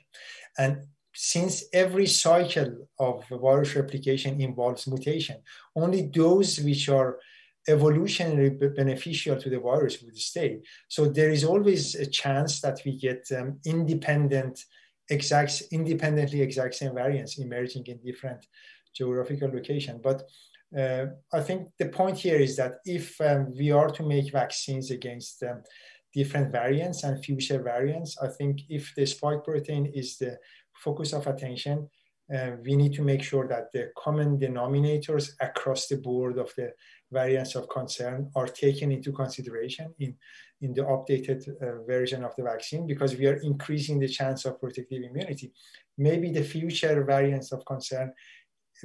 And since every cycle of virus replication involves mutation, only those which are evolutionarily beneficial to the virus would stay. So there is always a chance that we get um, independent, exact, independently exact same variants emerging in different geographical location. But uh, I think the point here is that if um, we are to make vaccines against um, different variants and future variants, I think if the spike protein is the focus of attention, uh, we need to make sure that the common denominators across the board of the variants of concern are taken into consideration in, in the updated uh, version of the vaccine because we are increasing the chance of protective immunity. Maybe the future variants of concern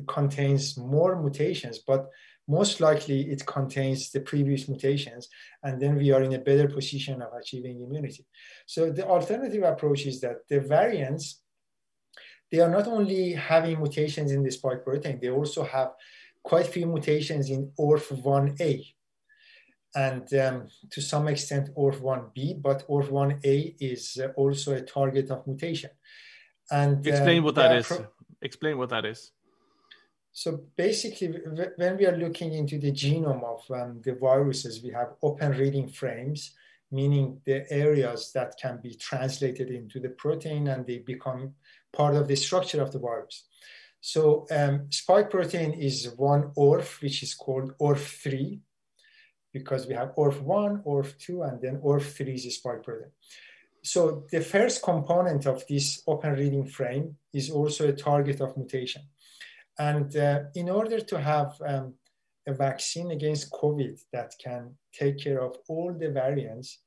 contains more mutations, but most likely it contains the previous mutations, and then we are in a better position of achieving immunity. So the alternative approach is that the variants they are not only having mutations in the spike protein, they also have quite a few mutations in ORF1A and um, to some extent ORF1B, but ORF1A is uh, also a target of mutation. And explain uh, what that is. Pro- explain what that is. So basically, when we are looking into the genome of um, the viruses, we have open reading frames, meaning the areas that can be translated into the protein and they become part of the structure of the virus. So um, spike protein is one ORF, which is called ORF3, because we have ORF1, ORF2, and then ORF3 is a spike protein. So the first component of this open reading frame is also a target of mutation. And uh, in order to have um, a vaccine against COVID that can take care of all the variants,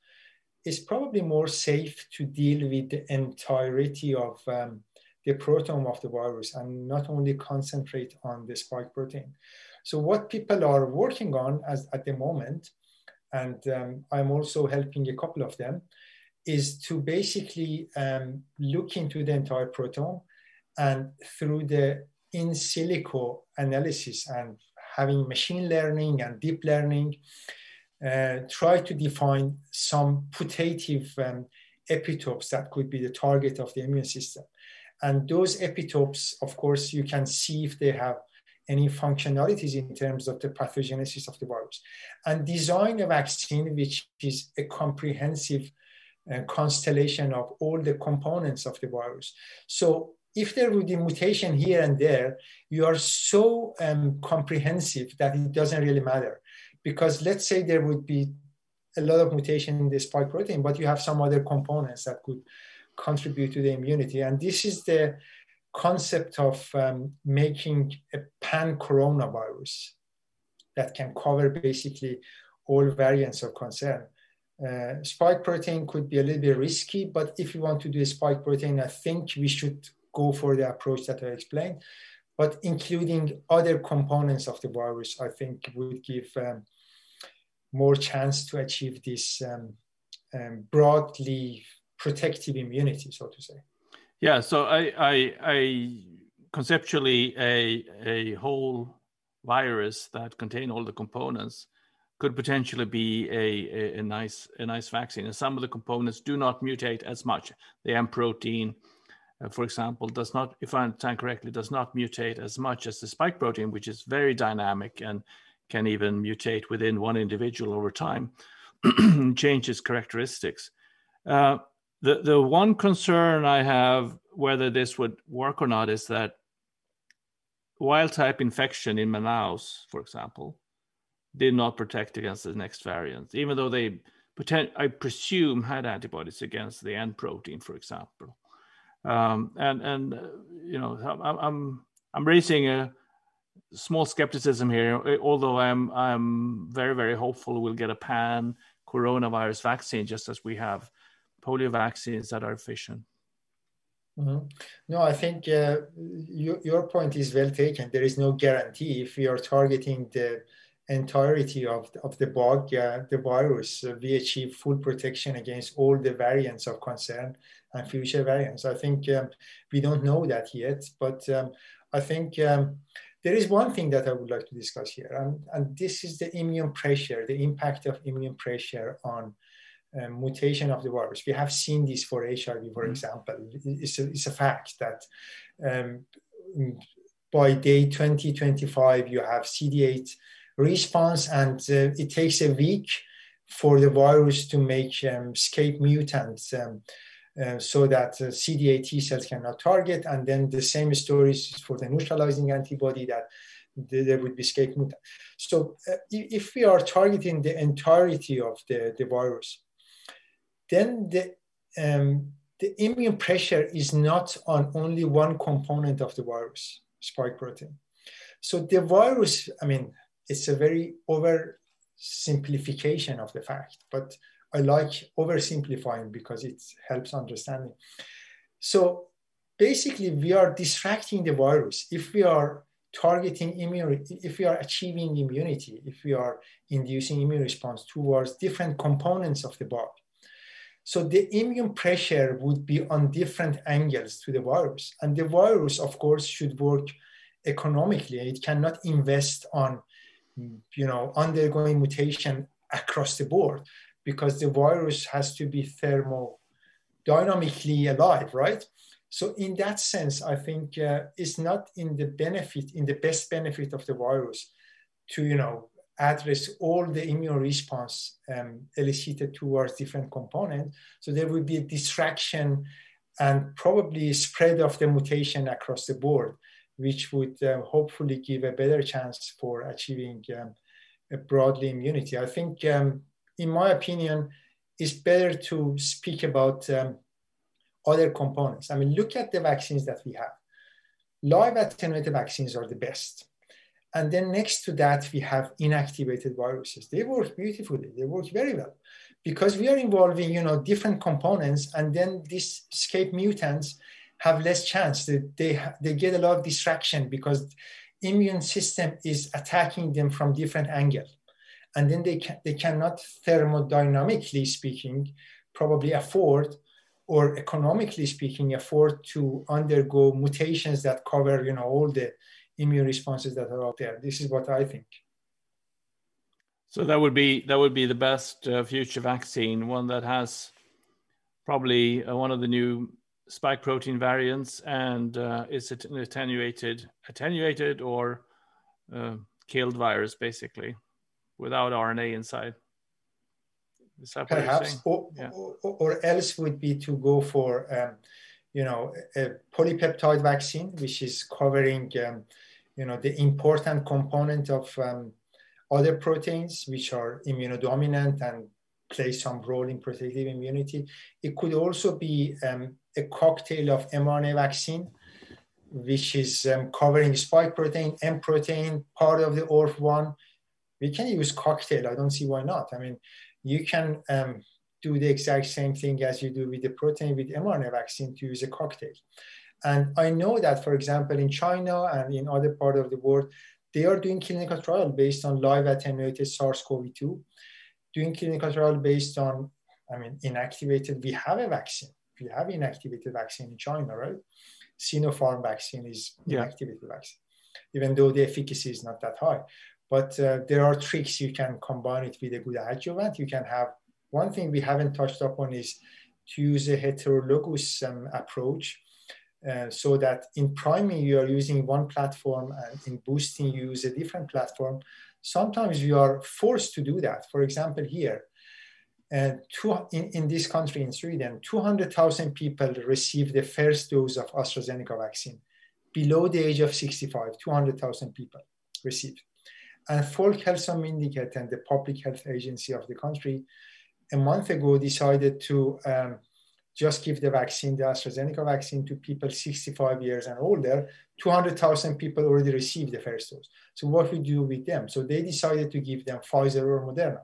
it's probably more safe to deal with the entirety of um, the proteome of the virus and not only concentrate on the spike protein. So what people are working on as, at the moment, and um, I'm also helping a couple of them, is to basically um, look into the entire proteome and through the in silico analysis and having machine learning and deep learning, uh, try to define some putative um, epitopes that could be the target of the immune system. And those epitopes, of course, you can see if they have any functionalities in terms of the pathogenesis of the virus. And design a vaccine which is a comprehensive uh, constellation of all the components of the virus. So if there would be mutation here and there, you are so um, comprehensive that it doesn't really matter. Because let's say there would be a lot of mutation in the spike protein, but you have some other components that could contribute to the immunity. And this is the concept of um, making a pan coronavirus that can cover basically all variants of concern. Uh, spike protein could be a little bit risky, but if you want to do a spike protein, I think we should go for the approach that I explained. But including other components of the virus, I think would give um, more chance to achieve this um, um, broadly protective immunity, so to say. Yeah. So I, I, I conceptually a a whole virus that contain all the components could potentially be a, a, a, nice a nice vaccine. And some of the components do not mutate as much. The M protein, uh, for example, does not, if I understand correctly, does not mutate as much as the spike protein, which is very dynamic and can even mutate within one individual over time, change its characteristics. Uh, the the one concern I have whether this would work or not is that wild type infection in Manaus, for example, did not protect against the next variant, even though they potent, I presume had antibodies against the N protein, for example. Um, and and uh, you know I'm I'm I'm raising a small skepticism here, although I'm I'm very very hopeful we'll get a pan coronavirus vaccine just as we have polio vaccines that are efficient. Mm-hmm. No, I think uh, you, your point is well taken. There is no guarantee if we are targeting the entirety of, of the bug, uh, the virus, uh, we achieve full protection against all the variants of concern and future variants. I think um, we don't know that yet, but um, I think um, there is one thing that I would like to discuss here, and, and this is the immune pressure, the impact of immune pressure on um, mutation of the virus. We have seen this for HIV, for mm-hmm. example. It's a, it's a fact that um, by day 2025, you have CD8 response, and uh, it takes a week for the virus to make um, escape mutants um, uh, so that uh, CD8 T cells cannot target. And then the same story is for the neutralizing antibody that there would be escape mutant. So uh, if we are targeting the entirety of the, the virus, then the, um, the immune pressure is not on only one component of the virus, spike protein. So the virus, I mean, it's a very oversimplification of the fact, but I like oversimplifying because it helps understanding. So basically, we are distracting the virus. If we are targeting immunity, if we are achieving immunity, if we are inducing immune response towards different components of the body. So the immune pressure would be on different angles to the virus. And the virus, of course, should work economically. It cannot invest on you know, undergoing mutation across the board because the virus has to be thermodynamically alive, right? So in that sense, I think uh, it's not in the benefit, in the best benefit of the virus to, you know, address all the immune response um, elicited towards different components. So there will be a distraction and probably spread of the mutation across the board which would uh, hopefully give a better chance for achieving um, a broadly immunity. I think, um, in my opinion, it's better to speak about um, other components. I mean, look at the vaccines that we have. Live attenuated vaccines are the best. And then next to that, we have inactivated viruses. They work beautifully. They work very well because we are involving, you know, different components, and then these escape mutants have less chance. They, they, they get a lot of distraction because immune system is attacking them from different angles. And then they, can, they cannot thermodynamically speaking probably afford or economically speaking afford to undergo mutations that cover you know all the immune responses that are out there this is what i think so that would be that would be the best uh, future vaccine one that has probably uh, one of the new spike protein variants, and uh, is it an attenuated, attenuated or uh, killed virus, basically, without RNA inside? Perhaps, or, yeah. or, or, else would be to go for, um, you know, a polypeptide vaccine, which is covering, um, you know, the important component of um, other proteins, which are immunodominant and play some role in protective immunity. It could also be um, a cocktail of mRNA vaccine, which is um, covering spike protein, M protein, part of the ORF1. We can use cocktail. I don't see why not. I mean, you can um, do the exact same thing as you do with the protein with mRNA vaccine to use a cocktail. And I know that, for example, in China and in other part of the world, they are doing clinical trial based on live attenuated SARS-CoV-2, doing clinical trial based on, I mean, inactivated. We have a vaccine we have inactivated vaccine in China, right? Sinopharm vaccine is yeah. inactivated vaccine, even though the efficacy is not that high. But uh, there are tricks you can combine it with a good adjuvant. You can have one thing we haven't touched upon is to use a heterologous um, approach. Uh, so that in priming you are using one platform and in boosting you use a different platform. Sometimes you are forced to do that. For example, here, two, in, in this country, in Sweden, 200,000 people received the first dose of AstraZeneca vaccine below the age of 65, 200,000 people received. And folk Folkhälsomyndigheten and the public health agency of the country a month ago decided to um, just give the vaccine, the AstraZeneca vaccine, to people 65 years and older. 200,000 people already received the first dose. So what we do with them? So they decided to give them Pfizer or Moderna.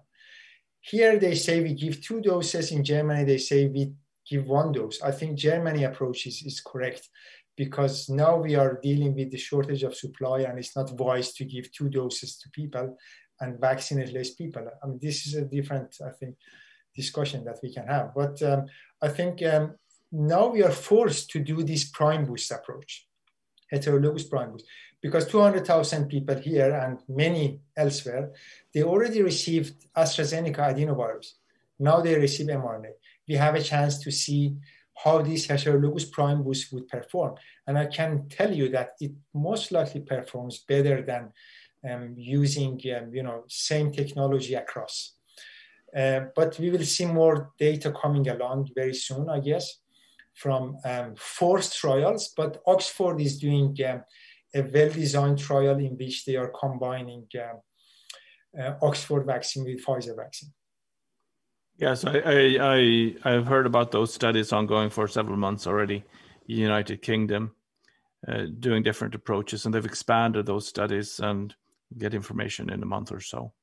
Here they say we give two doses. In Germany, they say we give one dose. I think Germany approach is, is correct because now we are dealing with the shortage of supply and it's not wise to give two doses to people and vaccinate less people. I mean, this is a different, I think, discussion that we can have. But um, I think um, now we are forced to do this prime boost approach, heterologous prime boost, because 200,000 people here and many elsewhere, they already received AstraZeneca adenovirus. Now they receive mRNA. We have a chance to see how this heterologous prime boost would perform. And I can tell you that it most likely performs better than um, using um, you know same technology across. Uh, but we will see more data coming along very soon, I guess, from um, forced trials. But Oxford is doing um, a well-designed trial in which they are combining um, uh, Oxford vaccine with Pfizer vaccine. Yes, I, I, I, have heard about those studies ongoing for several months already. United Kingdom uh, doing different approaches, and they've expanded those studies and get information in a month or so.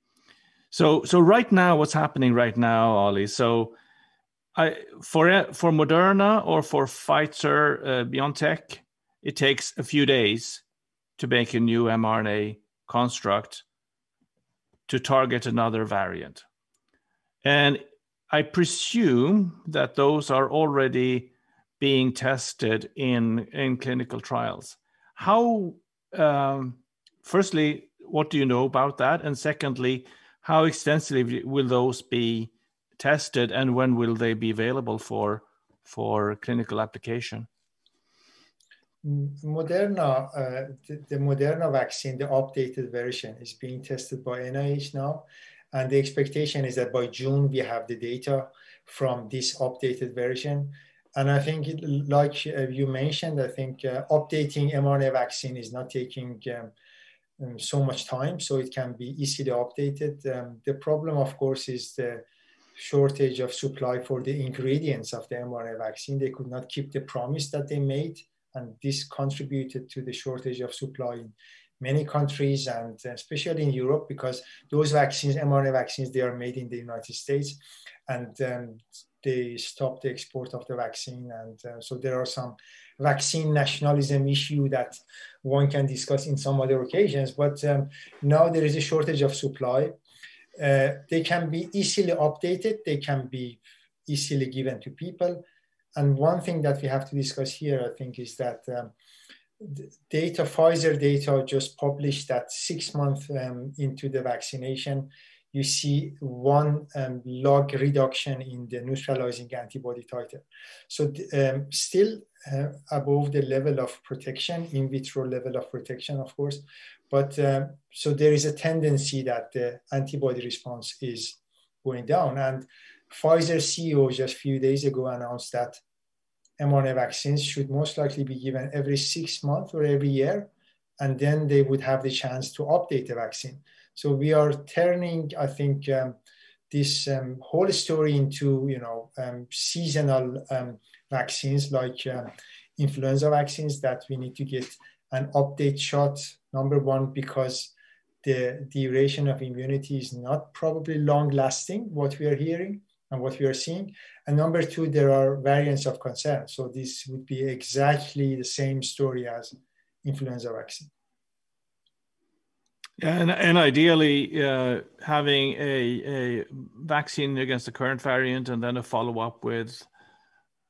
So, so right now, what's happening right now, Ollie? So, I for for Moderna or for Pfizer uh, BioNTech, it takes a few days to make a new mRNA construct to target another variant, and I presume that those are already being tested in in clinical trials. How, um, firstly, what do you know about that? And secondly, how extensively will those be tested, and when will they be available for for clinical application? Moderna, uh, the, the, Moderna vaccine, the updated version, is being tested by NIH now, and the expectation is that by June we have the data from this updated version. And I think, it, like you mentioned, I think uh, updating mRNA vaccine is not taking um, um, so much time, so it can be easily updated. Um, the problem, of course, is the shortage of supply for the ingredients of the mRNA vaccine. They could not keep the promise that they made, and this contributed to the shortage of supply in many countries, and especially in Europe, because those vaccines, mRNA vaccines, they are made in the United States, and um, they stopped the export of the vaccine. And uh, so there are some vaccine nationalism issue that one can discuss in some other occasions. But um, now there is a shortage of supply. Uh, they can be easily updated. They can be easily given to people. And one thing that we have to discuss here, I think, is that um, data, Pfizer data just published that six months um, into the vaccination, you see one um, log reduction in the neutralizing antibody titer. So um, still uh, above the level of protection, in vitro level of protection, of course. But uh, so there is a tendency that the antibody response is going down. And Pfizer CEO just a few days ago announced that mRNA vaccines should most likely be given every six months or every year, and then they would have the chance to update the vaccine. So we are turning, I think, um, this um, whole story into you know um, seasonal um, vaccines like uh, influenza vaccines that we need to get an update shot. Number one, because the duration of immunity is not probably long lasting. What we are hearing and what we are seeing. And number two, there are variants of concern. So this would be exactly the same story as influenza vaccine. And, and ideally, uh, having a, a vaccine against the current variant and then a follow up with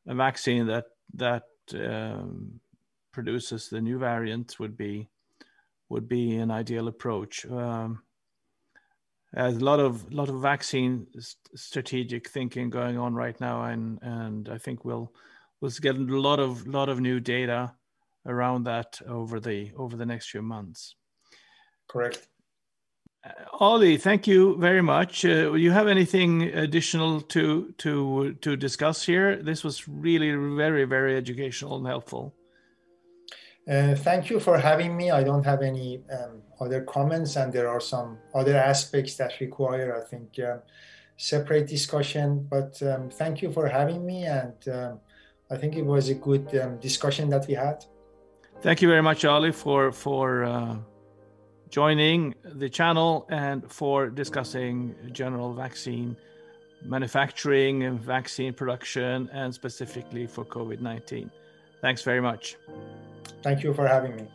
a vaccine that that um, produces the new variant would be would be an ideal approach. Um, a lot of lot of vaccine strategic thinking going on right now, and and I think we'll we'll get a lot of lot of new data around that over the over the next few months. Correct. Uh, Ollie, thank you very much. Uh, you have anything additional to to to discuss here? This was really very very educational and helpful. Uh, thank you for having me. I don't have any um, other comments, and there are some other aspects that require, I think, uh, separate discussion. But um, thank you for having me, and um, I think it was a good um, discussion that we had. Thank you very much, Ollie, for for uh, joining the channel and for discussing general vaccine manufacturing and vaccine production and specifically for COVID 19. Thanks very much. Thank you for having me.